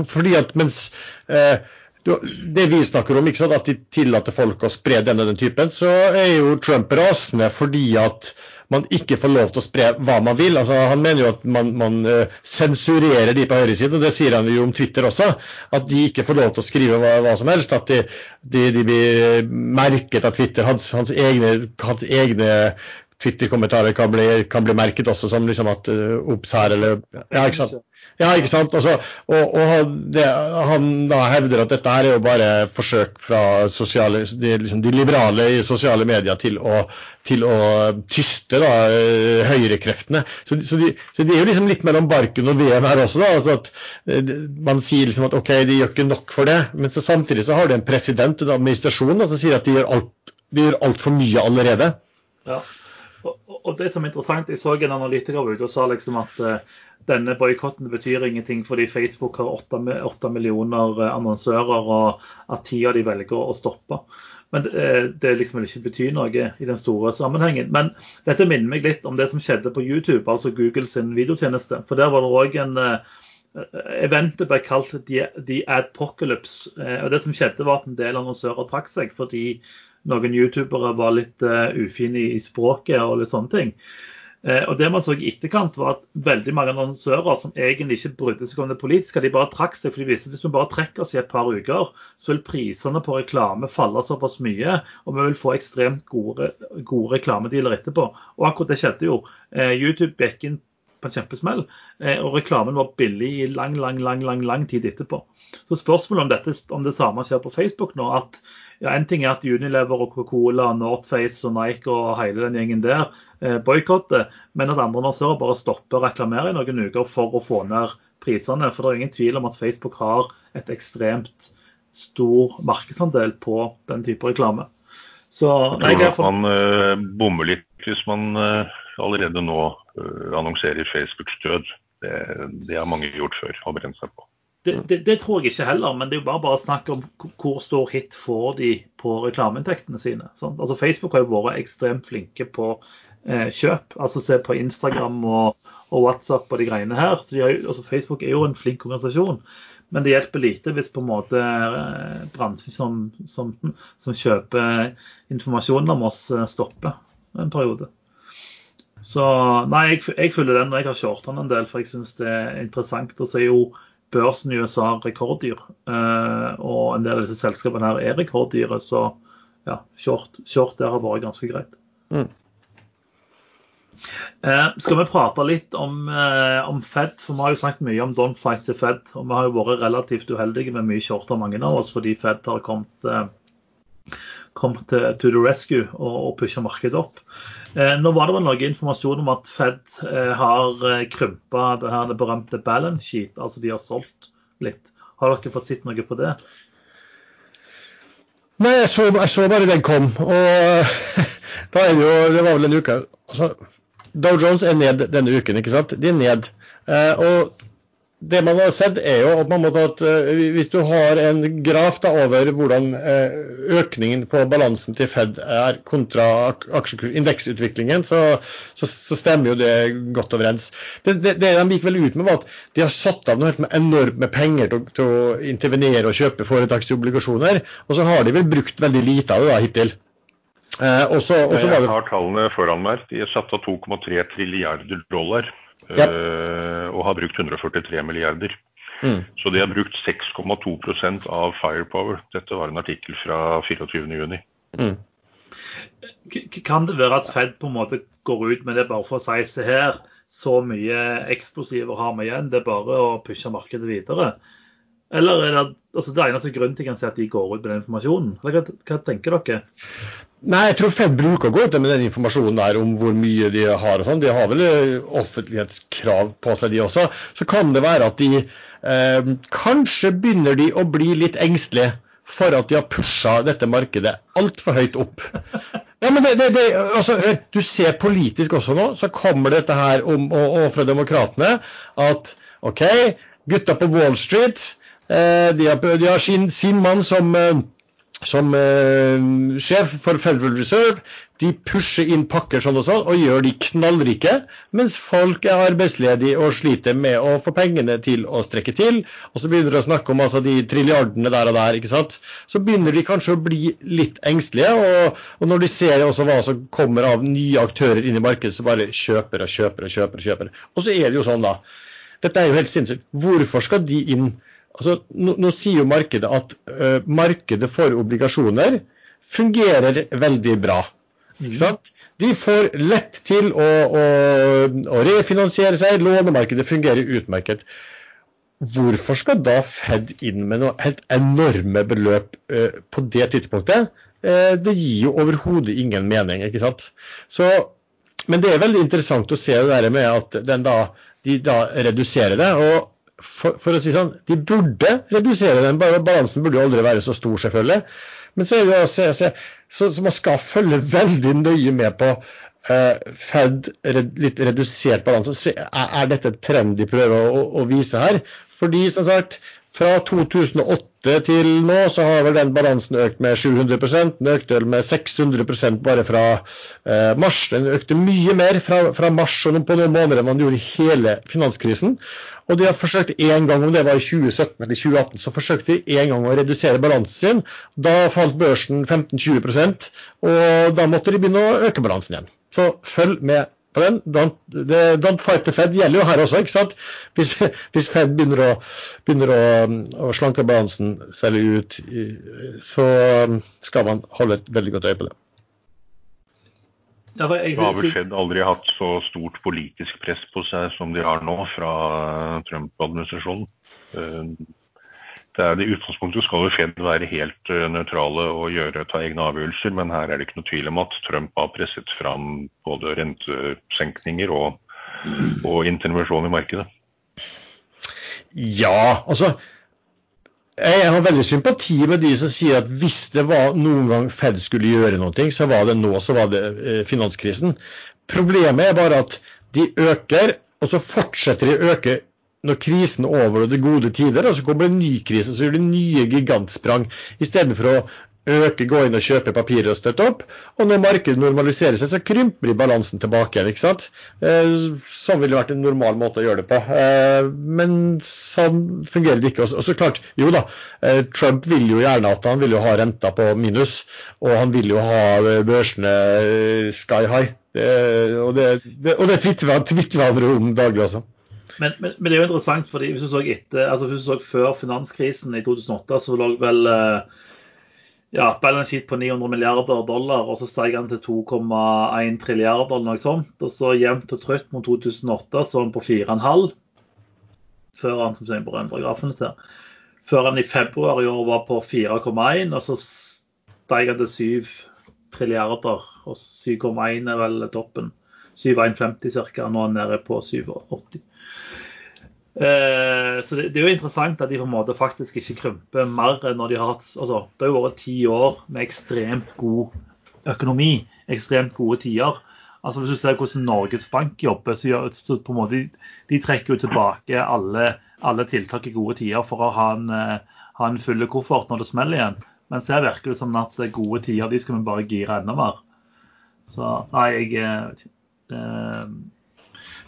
fordi at mens eh, det vi snakker om, sant, at de tillater folk å spre denne den typen, så er jo Trump rasende fordi at man ikke får lov til å spre hva man vil. Altså, han mener jo at man, man uh, sensurerer de på høyresiden, og det sier han jo om Twitter også. At de ikke får lov til å skrive hva, hva som helst. At de, de, de, blir merket av Twitter. Hans, hans egne, hans egne Twitter-kommentarer kan, kan, bli merket også som liksom at uh, Ops her, eller Ja, ikke sant. Ja, ikke sant? Altså, og, og det, han da hevder at dette her er jo bare forsøk fra sosiale, de, liksom, de liberale i sosiale medier til å, til å tyste da, høyrekreftene. Så, så, de, så de er jo liksom litt mellom barken og veden her også. da, altså at eh, Man sier liksom at OK, de gjør ikke nok for det, men så samtidig så har du en president en administrasjon da, som sier at de gjør alt, de mye allerede. Ja. Og, det som er interessant, Jeg så en analytiker ute og sa liksom at uh, denne boikotten betyr ingenting fordi Facebook har åtte millioner eh, annonsører, og at ti av de velger å stoppe. Men uh, det liksom vil ikke bety noe i den store sammenhengen. Men dette minner meg litt om det som skjedde på YouTube, altså Google sin videotjeneste. For der var det òg en uh, Eventet ble kalt The Adpocalypse. og Det som skjedde, var at en del annonsører trakk seg fordi noen youtubere var litt ufine i språket og litt sånne ting. Eh, og det man så i etterkant, var at veldig mange annonsører som egentlig ikke brydde seg om det politiske, de bare trakk seg. for de visste at Hvis vi bare trekker oss i et par uker, så vil prisene på reklame falle såpass mye, og vi vil få ekstremt gode, gode reklamedealer etterpå. Og akkurat det skjedde jo. Eh, YouTube gikk inn på en kjempesmell, eh, og reklamen var billig i lang, lang, lang, lang, lang tid etterpå. Så spørsmålet om, dette, om det samme skjer på Facebook nå, at ja, En ting er at Unilever og Coca-Cola, Northface og Nike og hele den gjengen der eh, boikotter, men at andre annonsører bare stopper å reklamere i noen uker for å få ned prisene. For det er ingen tvil om at Facebook har et ekstremt stor markedsandel på den type reklame. Så, jeg tror at man uh, bommer litt hvis man uh, allerede nå uh, annonserer Facebooks død. Det, det har mange gjort før og brent seg på. Det, det, det, tror jeg ikke heller, men det er jo bare, bare snakk om hvor stor hit får de på reklameinntektene sine. Sånn? Altså Facebook har jo vært ekstremt flinke på eh, kjøp. Altså Se på Instagram og, og, WhatsApp og de greiene her. Så har, altså Facebook er jo en flink organisasjon. Men det hjelper lite hvis på en måte eh, bransjen som, som, som, kjøper informasjon om oss, eh, stopper en periode. Så nei, jeg, jeg følger den, og jeg har kjørt den en del, for jeg syns det er interessant. Og så er jo børsen i USA rekorddyr. Eh, og en del av disse selskapene her er rekorddyre, så ja, short, short der har vært ganske greit. Mm. Eh, skal vi prate litt om, eh, om, Fed? For vi har jo snakket mye om don't fight the Fed. Og vi har jo vært relativt uheldige med mye shorter, mange av oss, fordi Fed har kommet, eh, kommet til, to the rescue og, og pusha markedet opp. Eh, nå var det vel noe informasjon om at Fed eh, har eh, krympa det her det berømte balance sheet, altså de har solgt litt. Har dere fått sett noe på det? Nei, jeg så, jeg så bare den kom. Og da er det jo Det var vel en uke altså, Dow Jones er ned denne uken, ikke sant? De er ned. og det man har sett er jo at, at uh, hvis du har en graf da, over hvordan uh, økningen på balansen til Fed er kontra indeksutviklingen, så, så, så, stemmer jo det godt overens. Det, det, det, de gikk vel ut med, var at de har satt av noe enormt med penger til, til, å intervenere og kjøpe foretaksobligasjoner, og så har de vel brukt veldig lite av det da, hittil. Eh, også, også Jeg har tallene foran meg. De er satt av 2,3 trilliarder dollar ja. Eh, og har brukt 143 milliarder. Mm. Så de har brukt 6,2% av Firepower. Dette var en artikkel fra 24.6. Mm. Kan det være at Fed på en måte går ut med det bare for å si se her, så mye eksplosiver har vi igjen, det er bare å pushe markedet videre? Eller er det altså det eneste grunnen til at de går ut med den informasjonen? Hva, hva tenker dere? Nei, jeg tror Fed bruker å gå ut med den informasjonen der om hvor mye de har og sånn. De har vel eh, offentlighetskrav på seg, de også. Så kan det være at de eh, Kanskje begynner de å bli litt engstelige for at de har pusha dette markedet altfor høyt opp. Ja, men det, det, det, altså, Du ser politisk også nå, så kommer dette her om, og, og fra demokratene at OK, gutta på Wall Street de, har, de har sin, sin mann som eh, som eh, sjef for Federal Reserve. De pusher inn pakker sånn og sånn, og gjør de knallrike, mens folk er arbeidsledige og sliter med å få pengene til å strekke til. Og så begynner de å snakke om altså, de trilliardene der og der. ikke sant? Så begynner de kanskje å bli litt engstelige, og, og når de ser også hva som kommer av nye aktører inn i markedet, så bare kjøper og kjøper og kjøper. Og kjøper. Og så er det jo sånn, da. Dette er jo helt sinnssykt. Hvorfor skal de inn? Altså, nå, nå, sier jo markedet at uh, markedet for obligasjoner fungerer veldig bra. Ikke sant? De får lett til å, å, å refinansiere seg, lånemarkedet fungerer utmerket. Hvorfor skal da Fed inn med noe helt enorme beløp uh, på det tidspunktet? Uh, det gir jo overhodet ingen mening, ikke sant. Så, men det er veldig interessant å se det der med at da, de da reduserer det. og for, for, å si sånn, de burde redusere den. Balansen burde jo aldri være så stor, selvfølgelig. Men så er det også, så, så, så man skal følge veldig nøye med på uh, Fed red, litt redusert balanse. Se, er, dette et trend de prøver å, å, vise her? Fordi som sagt, fra 2008 til nå så har vel den balansen økt med 700 Den økte vel med 600% bare fra uh, mars. Den økte mye mer fra, fra mars og på noen måneder enn man gjorde i hele finanskrisen. Og de har forsøkt en gang, om det var i 2017 eller 2018, så forsøkte de en gang å redusere balansen sin. Da falt børsen 15-20% og da måtte de begynne å øke balansen igjen. Så følg med på den. Don't, don't fight the Fed gjelder jo her også, ikke sant. Hvis, hvis Fed begynner, å, begynner å, å, slanke balansen, selge ut, så skal man holde et veldig godt øye på det. Ja, jeg, har vel Fed aldri hatt så stort politisk press på seg som de har nå fra Trump-administrasjonen. Eh, det er, I utgangspunktet skal jo Fed være helt eh, nøytrale og gjøre, ta egne avgjørelser, men her er det ikke noe tvil om at Trump har presset fram både rentesenkninger og, og intervensjon i markedet. Ja, altså jeg har veldig sympati med de som sier at hvis det var noen gang Fed skulle gjøre noe, så var det nå, så var det eh, finanskrisen. Problemet er bare at de øker, og så fortsetter de å øke når krisen er over og det gode tider, og så kommer det en ny krise, så gjør de nye gigantsprang. Istedenfor å øke, gå inn og kjøpe papirer og støtte opp. Og når markedet normaliserer seg, så krymper de balansen tilbake igjen. ikke sant? Eh, sånn ville vært en normal måte å gjøre det på. Eh, men sånn fungerer det ikke. Og så klart, jo da, eh, Trump vil jo gjerne at han vil jo ha renta på minus, og han vil jo ha børsene sky high. og det, det, det tvitrer han om daglig også. Men, men, men, det er jo interessant, fordi hvis du så etter, altså hvis du så før finanskrisen i 2008, så lå vel eh, ja, balance sheet på 900 milliarder dollar, og så steg han til 2,1 trilliarder eller noe sånt. Og så jevnt og trøtt mot 2008 så han på 4,5 før han som på grafene til. Før han i februar i år var på 4,1, og så steg han til 7 trilliarder. Og 7,1 er vel toppen. 7,150 ca. Nå er han nede på 7,80. Eh, så det, det, er jo interessant at de på en måte faktisk ikke krymper mer når de har hatt altså, Det har jo vært ti år med ekstremt god økonomi, ekstremt gode tider. Altså Hvis du ser hvordan Norges Bank jobber, så, så på en måte, de trekker jo tilbake alle, alle tiltak i gode tider for å ha en, uh, ha en full koffert når det smeller igjen. Mens her virker det som at gode tider de skal vi bare gire enda mer. Så nei, jeg eh, ikke.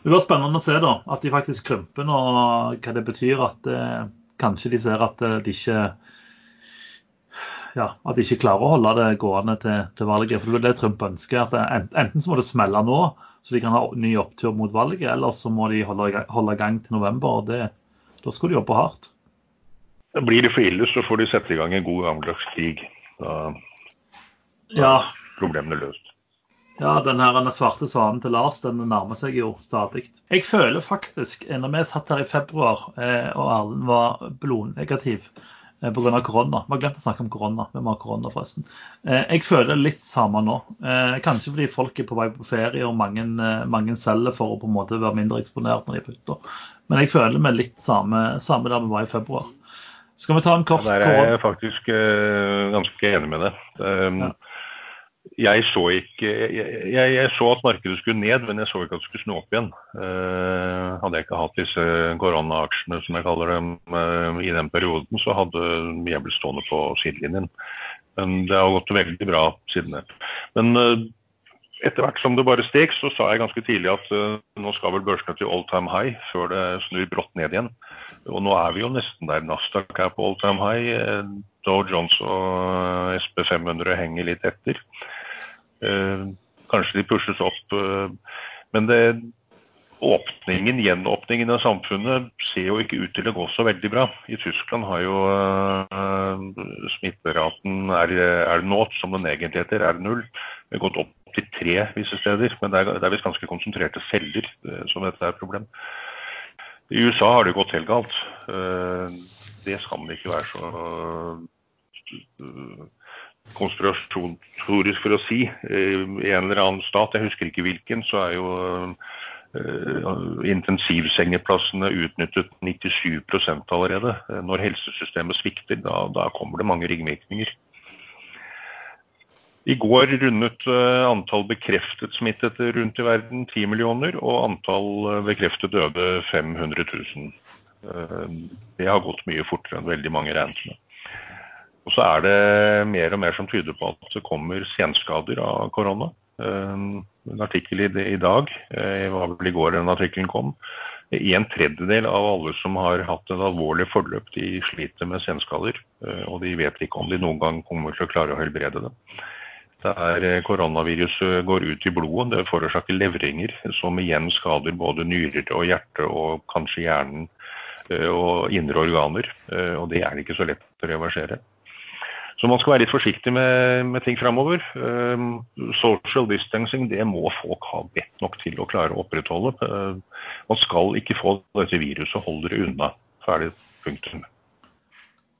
Det blir spennende å se da, at de faktisk krymper nå, hva det betyr. At eh, kanskje de ser at eh, de ikke ja, at de ikke klarer å holde det gående til, til valget. For det er det Trump ønsker. at det, Enten så må det smelle nå, så de kan ha ny opptur mot valget, eller så må de holde, holde gang til november. og det, Da skal de jobbe hardt. Blir det for ille, så får de sette i gang en god gammeldags krig. Da, da ja. problemene løst. Ja, den her den svarte svanen til Lars den nærmer seg jo stadig. Jeg føler faktisk, når vi satt her i februar eh, og Erlend var blodnegativ eh, pga. korona Vi har glemt å snakke om korona. Vi må ha korona, forresten. Eh, jeg føler litt samme nå. Eh, kanskje fordi folk er på vei på ferie og mange, eh, mange selger for å på en måte være mindre eksponert når de er på hytta. Men jeg føler meg litt samme, samme der vi var i februar. Skal vi ta en kort ja, Der er jeg faktisk uh, ganske enig med deg. Um, ja jeg så ikke jeg, jeg, så at markedet skulle ned, men jeg så ikke at det skulle snu opp igjen. Uh, hadde jeg ikke hatt disse koronaaksjene, som jeg kaller dem, uh, i den perioden, så hadde jeg blitt stående på sidelinjen. Men det har gått veldig bra siden det. Men etter hvert som det bare steg, så sa jeg ganske tidlig at uh, nå skal vel børsene til all time high før det snur brått ned igjen. Og nå er vi jo nesten der. Nasdaq er på all time high. Uh, Dow Jones og SP 500 henger litt etter. Uh, kanskje de pushes opp. men det, åpningen, gjenåpningen av samfunnet ser jo ikke ut til å gå så veldig bra. I Tyskland har jo uh, smitteraten er, er nåt, som den egentlig heter, er null. Det har gått opp til tre visse steder, men det er, det er visst ganske konsentrerte celler uh, som dette er et problem. I USA har det gått helt galt. Uh, det skal man ikke være så konspiratorisk for å si. I en eller annen stat, jeg husker ikke hvilken, så er jo Eh, intensivsengeplassene utnyttet 97% allerede. Eh, når helsesystemet svikter, da, da kommer det mange ringvirkninger. I går rundet uh, antall bekreftet smittede rundt i verden 10 millioner, og antall bekreftet døde 500 000. Uh, det har gått mye fortere enn veldig mange regnet med. Og så er det mer og mer som tyder på at det kommer senskader av korona. Uh, en artikkel i, dag, det eh, var vel i går den artikkelen kom. En tredjedel av alle som har hatt en alvorlig forløp, de sliter med senskader. Eh, og de vet ikke om de noen gang kommer til å klare å helbrede det. Der eh, koronaviruset går ut i blodet, det forårsaker levringer, som igjen skader både nyrer og hjerte og kanskje hjernen og indre organer. Og det er det ikke så lett å reversere. Så man skal være litt forsiktig med, med ting framover. Um, social distancing det må folk ha bedt nok til å klare å opprettholde. Uh, man skal ikke få dette viruset, hold dere unna. Ferdig punktum.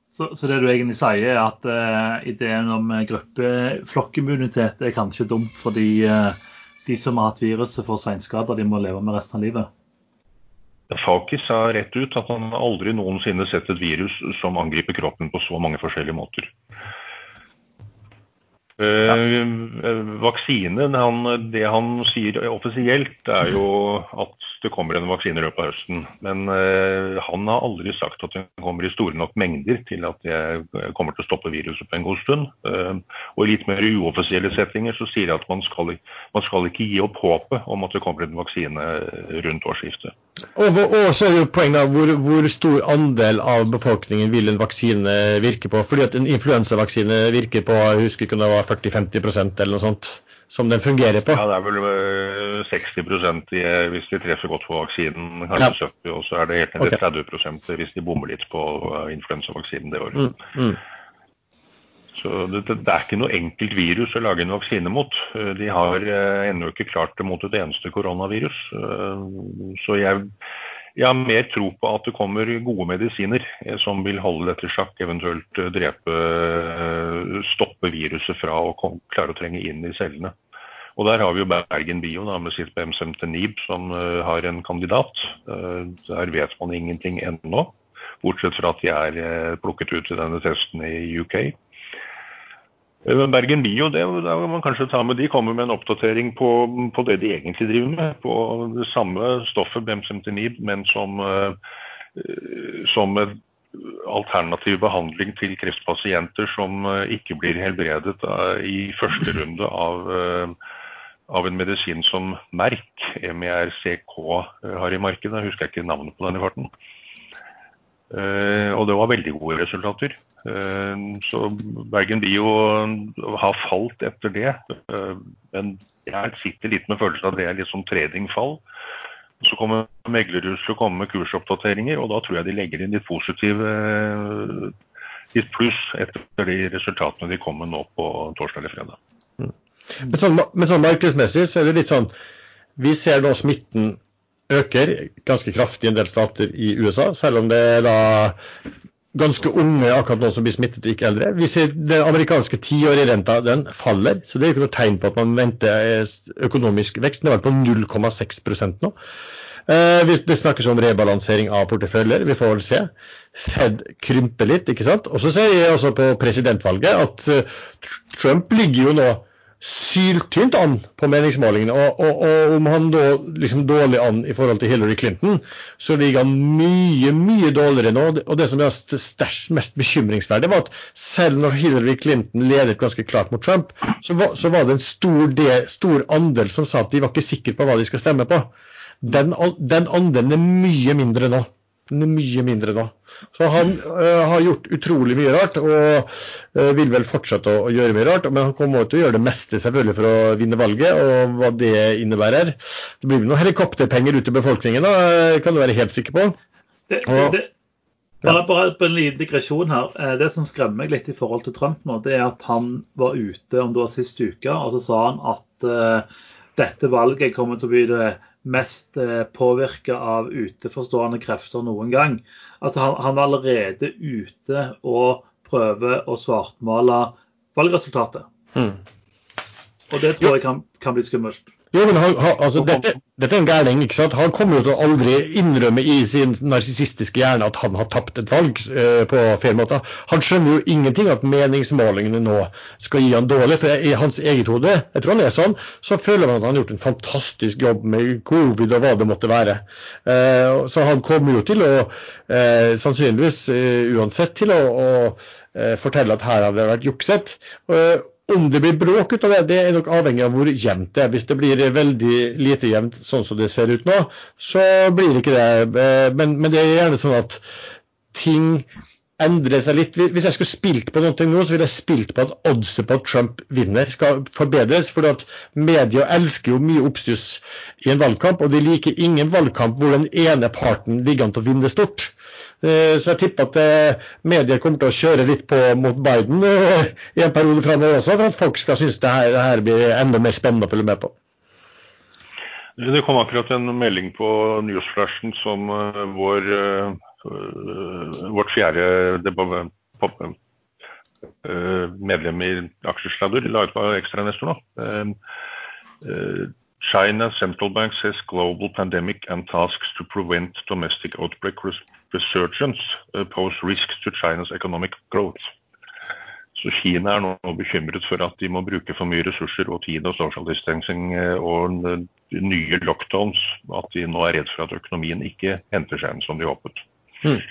Så, så, det du egentlig sier, er at uh, ideen om gruppeflokkimmunitet er kanskje dumt fordi uh, de som har hatt viruset, får seinskader de må leve med resten av livet? Fakis sa rett ut at han aldri noensinne sett et virus som angriper kroppen på så mange forskjellige måter. Ja. Uh, vaksinen, han, Det han sier offisielt, er jo at det kommer en vaksine i løpet av høsten. Men uh, han har aldri sagt at den kommer i store nok mengder til at det kommer til å stoppe viruset på en god stund. Og i litt mer uoffisielle settinger så sier de at man skal, man skal ikke gi opp håpet om at det kommer en vaksine rundt årsskiftet. Og, og så er det jo poenget hvor, hvor, stor andel av befolkningen vil en vaksine virke på. Fordi at en influensavaksine virker på jeg husker ikke om det var 40-50% eller noe sånt, som den fungerer på. Ja, det er vel 60 eh, i, eh, hvis de treffer godt på vaksinen, kanskje ja. 70 og så er det helt ned til okay. 30% hvis de bommer litt på eh, influensavaksinen det året. Mm, mm. Så det, det, er ikke noe enkelt virus å lage en vaksine mot. De har eh, ennå ikke klart det mot et eneste koronavirus. Så jeg, jeg, har mer tro på at det kommer gode medisiner som vil holde dette sjakk, eventuelt drepe, stoppe viruset fra å klare å trenge inn i cellene. Og Der har vi jo Bergen Bio da, med sitt BM-Semtenib som har en kandidat. Der vet man ingenting ennå, bortsett fra at de er plukket ut i denne testen i UK. Bergen Bio det, det man kanskje ta med, de kommer med en oppdatering på, på, det de egentlig driver med. På det samme stoffet, BM-Semtenib, men som, som alternativ behandling til kreftpasienter som ikke blir helbredet i første runde av av en medisin som Merck, MERCK, eh, har i markedet. Jeg husker ikke navnet på den i farten. Og det var veldig gode resultater. Uh, så Bergen Bio har falt etter det. Uh, men jeg sitter litt med følelsen av at det er litt som tradingfall. Så kommer meglerhus til å komme med kursoppdateringer, og da tror jeg de legger inn litt positive litt pluss etter de resultatene de kommer nå på torsdag eller fredag. Mm. Men sånn, men sånn markedsmessig så er det litt sånn Vi ser nå smitten øker ganske kraftig i en del stater i USA, selv om det er da ganske unge akkurat nå som blir smittet og ikke eldre. Vi ser Den amerikanske tiårige renta den faller, så det er jo ikke noe tegn på at man venter økonomisk vekst. Den er vel på 0,6 nå. Eh, det snakkes om rebalansering av porteføljer. Vi får vel se. Fed krymper litt, ikke sant. Og så ser jeg også på presidentvalget at eh, Trump ligger jo nå syltynt an på meningsmålingene. Og, og, og, om han da liksom dårlig an i forhold til Hillary Clinton, så ligger han mye, mye dårligere nå. Og det som er størst, mest bekymringsverdig, var at selv når Hillary Clinton ledet ganske klart mot Trump, så var, så var det en stor, del, stor, andel som sa at de var ikke sikre på hva de skal stemme på. Den, den andelen er mye mindre nå. Mye mindre nå. Så han øh, har gjort utrolig mye rart, og øh, vil vel fortsette å, å, gjøre mye rart. Men han kommer til å gjøre det meste selvfølgelig for å vinne valget, og hva det innebærer. Det blir vel noen helikopterpenger ut til befolkningen, da, kan du være helt sikker på. Det, det, det, bare, bare på en liten digresjon her. Eh, det som skremmer meg litt i forhold til Trump nå, det er at han var ute om det var sist uke, og så sa han at uh, dette valget kommer til å bli det mest påvirka av uteforstående krefter noen gang. Altså han, han, er allerede ute og prøver å svartmale valgresultatet. Mm. Og det tror jeg kan, kan bli skummelt. Jo, men han, han, altså, dette, dette, er en gærning. ikke sant? Han kommer jo til å aldri innrømme i sin narsissistiske hjerne at han har tapt et valg eh, på feil måte. Han skjønner jo ingenting at meningsmålingene nå skal gi han dårlig. For i hans eget hode, jeg tror han er sånn, så føler han at han har gjort en fantastisk jobb med covid og hva det måtte være. Eh, så han kommer jo til å, eh, sannsynligvis eh, uansett, til å, å eh, fortelle at her har det vært jukset. Om det blir bråk ut av det, det er nok avhengig av hvor jevnt det er. Hvis det blir veldig lite jevnt, sånn som det ser ut nå, så blir det ikke det. Eh, men, men det er gjerne sånn at ting endrer seg litt. Hvis jeg skulle spilt på noe nå, så ville jeg spilt på at oddset på at Trump vinner skal forbedres. For at media elsker jo mye oppstuss i en valgkamp, og de liker ingen valgkamp hvor den ene parten ligger an til å vinne stort. Eh, så jeg tipper at eh, medier kommer til å kjøre litt på mot Biden eh, i en periode framover også, for at folk skal synes det her, det her blir enda mer spennende å følge med på. Det kom akkurat en melding på newsflashen som vår, vårt fjerde medlem i Aksjesladder la ut på ekstrainvestor nå. China central bank says global pandemic and tasks to prevent domestic outbreak resurgence uh, pose risks to China's economic growth. Så Kina er nå bekymret for at de må bruke for mye ressurser og tid og social distancing uh, og nye lockdowns. At de nå er redd for at økonomien ikke henter seg inn som de håpet. Mm.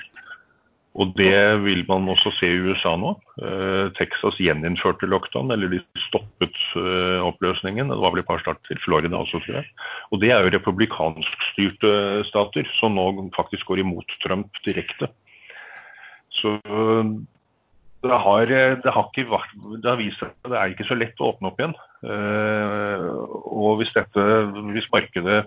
Og det vil man også se i USA nå. Eh, Texas gjeninnførte lockdown, eller de stoppet eh, oppløsningen. Det var vel et par start til Florida også, tror jeg. Og det er jo republikanskstyrte stater som nå faktisk går imot Trump direkte. Så det har, det har, vært, det har vist seg at det er ikke så lett å åpne opp igjen. Eh, og hvis, dette, hvis markedet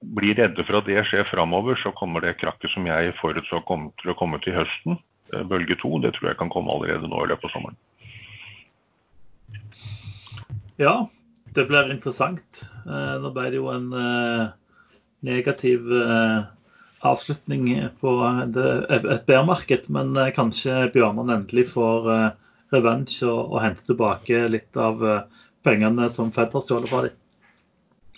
blir redde for at det skjer framover, så kommer det krakket som jeg forutså kommer til å komme til høsten, eh, bølge to, det tror jeg kan komme allerede nå i løpet av sommeren. Ja, det blir interessant. Eh, nå ble det jo en eh, negativ avslutning på et bærmarked, men kanskje Bjørnan endelig får revenge og hente tilbake litt av pengene som Fed har stjålet fra dem.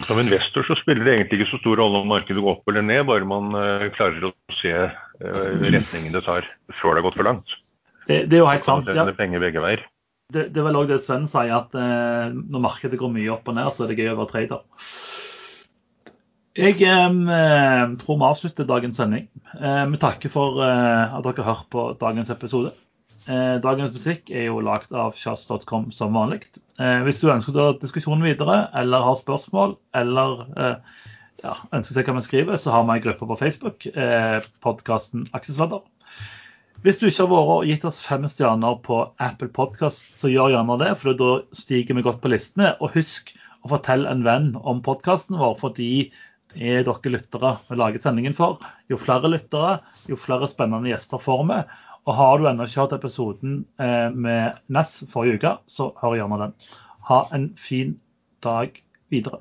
Som investor så spiller det egentlig ikke så stor rolle om markedet går opp eller ned, bare man uh, klarer å se uh, retningen det tar før det har gått for langt. Det, det er jo helt sant. Ja. penger begge veier. Det, det er vel òg det Sven sier, at uh, når markedet går mye opp og ned, så er det gøy å være trader. Jeg eh, tror vi avslutter dagens sending. Eh, vi takker for eh, at dere har hørt på dagens episode. Eh, dagens musikk er jo lagd av shots.com som vanlig. Eh, hvis du ønsker å ta diskusjonen videre, eller har spørsmål, eller eh, ja, ønsker å se hva vi skriver, så har vi en gruppe på Facebook, podkasten Aksjesladder. Hvis du ikke har vært og gitt oss fem stjerner på Apple Podcast, så gjør gjerne det, for da stiger vi godt på listene. Og husk å fortelle en venn om podkasten vår, fordi det er dere lyttere vi lager sendingen for. Jo flere lyttere, jo flere spennende gjester får vi. Og har du ennå ikke hørt episoden eh, med Ness forrige uke, så hør gjerne den. Ha en fin dag videre.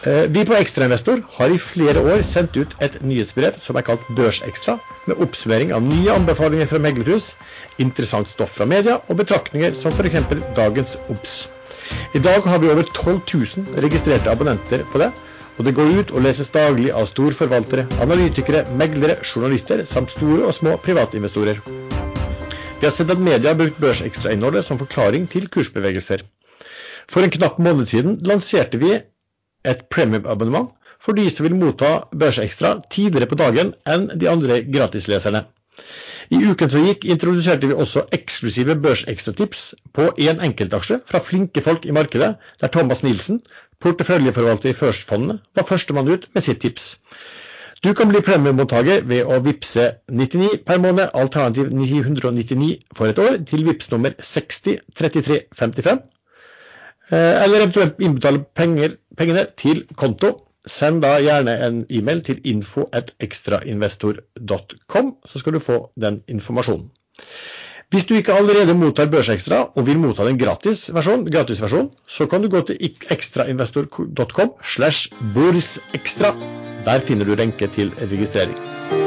Eh, vi på Ekstrainvestor har i flere år sendt ut et nyhetsbrev som er kalt Børsekstra, med oppsummering av nye anbefalinger fra meglerhus, interessant stoff fra media og betraktninger som f.eks. dagens OBS. I dag har vi over 12 000 registrerte abonnenter på det, og det går ut og leses daglig av storforvaltere, analytikere, meglere, journalister samt store og små privatinvestorer. Vi har sett at media har brukt børsekstrainnholdet som forklaring til kursbevegelser. For en knapp måned siden lanserte vi et premium-abonnement for de som vil motta Børsekstra tidligere på dagen enn de andre gratisleserne. I uken som gikk, introduserte vi også eksklusive børsekstratips på én en enkeltaksje fra flinke folk i markedet, der Thomas Nilsen, porteføljeforvalter i First-fondene, var førstemann ut med sitt tips. Du kan bli premiemottaker ved å vippse 99 per måned, alternativ 999 for et år, til vips nummer 603355. Eh, eller eventuelt innbetale penger, pengene til konto Send da gjerne en e-mail til info.ekstrainvestor.com, så skal du få den informasjonen. Hvis du ikke allerede mottar Børsekstra og vil motta den gratis versjon, så kan du gå til ekstrainvestor.com slash børsekstra. Der finner du renke til registrering.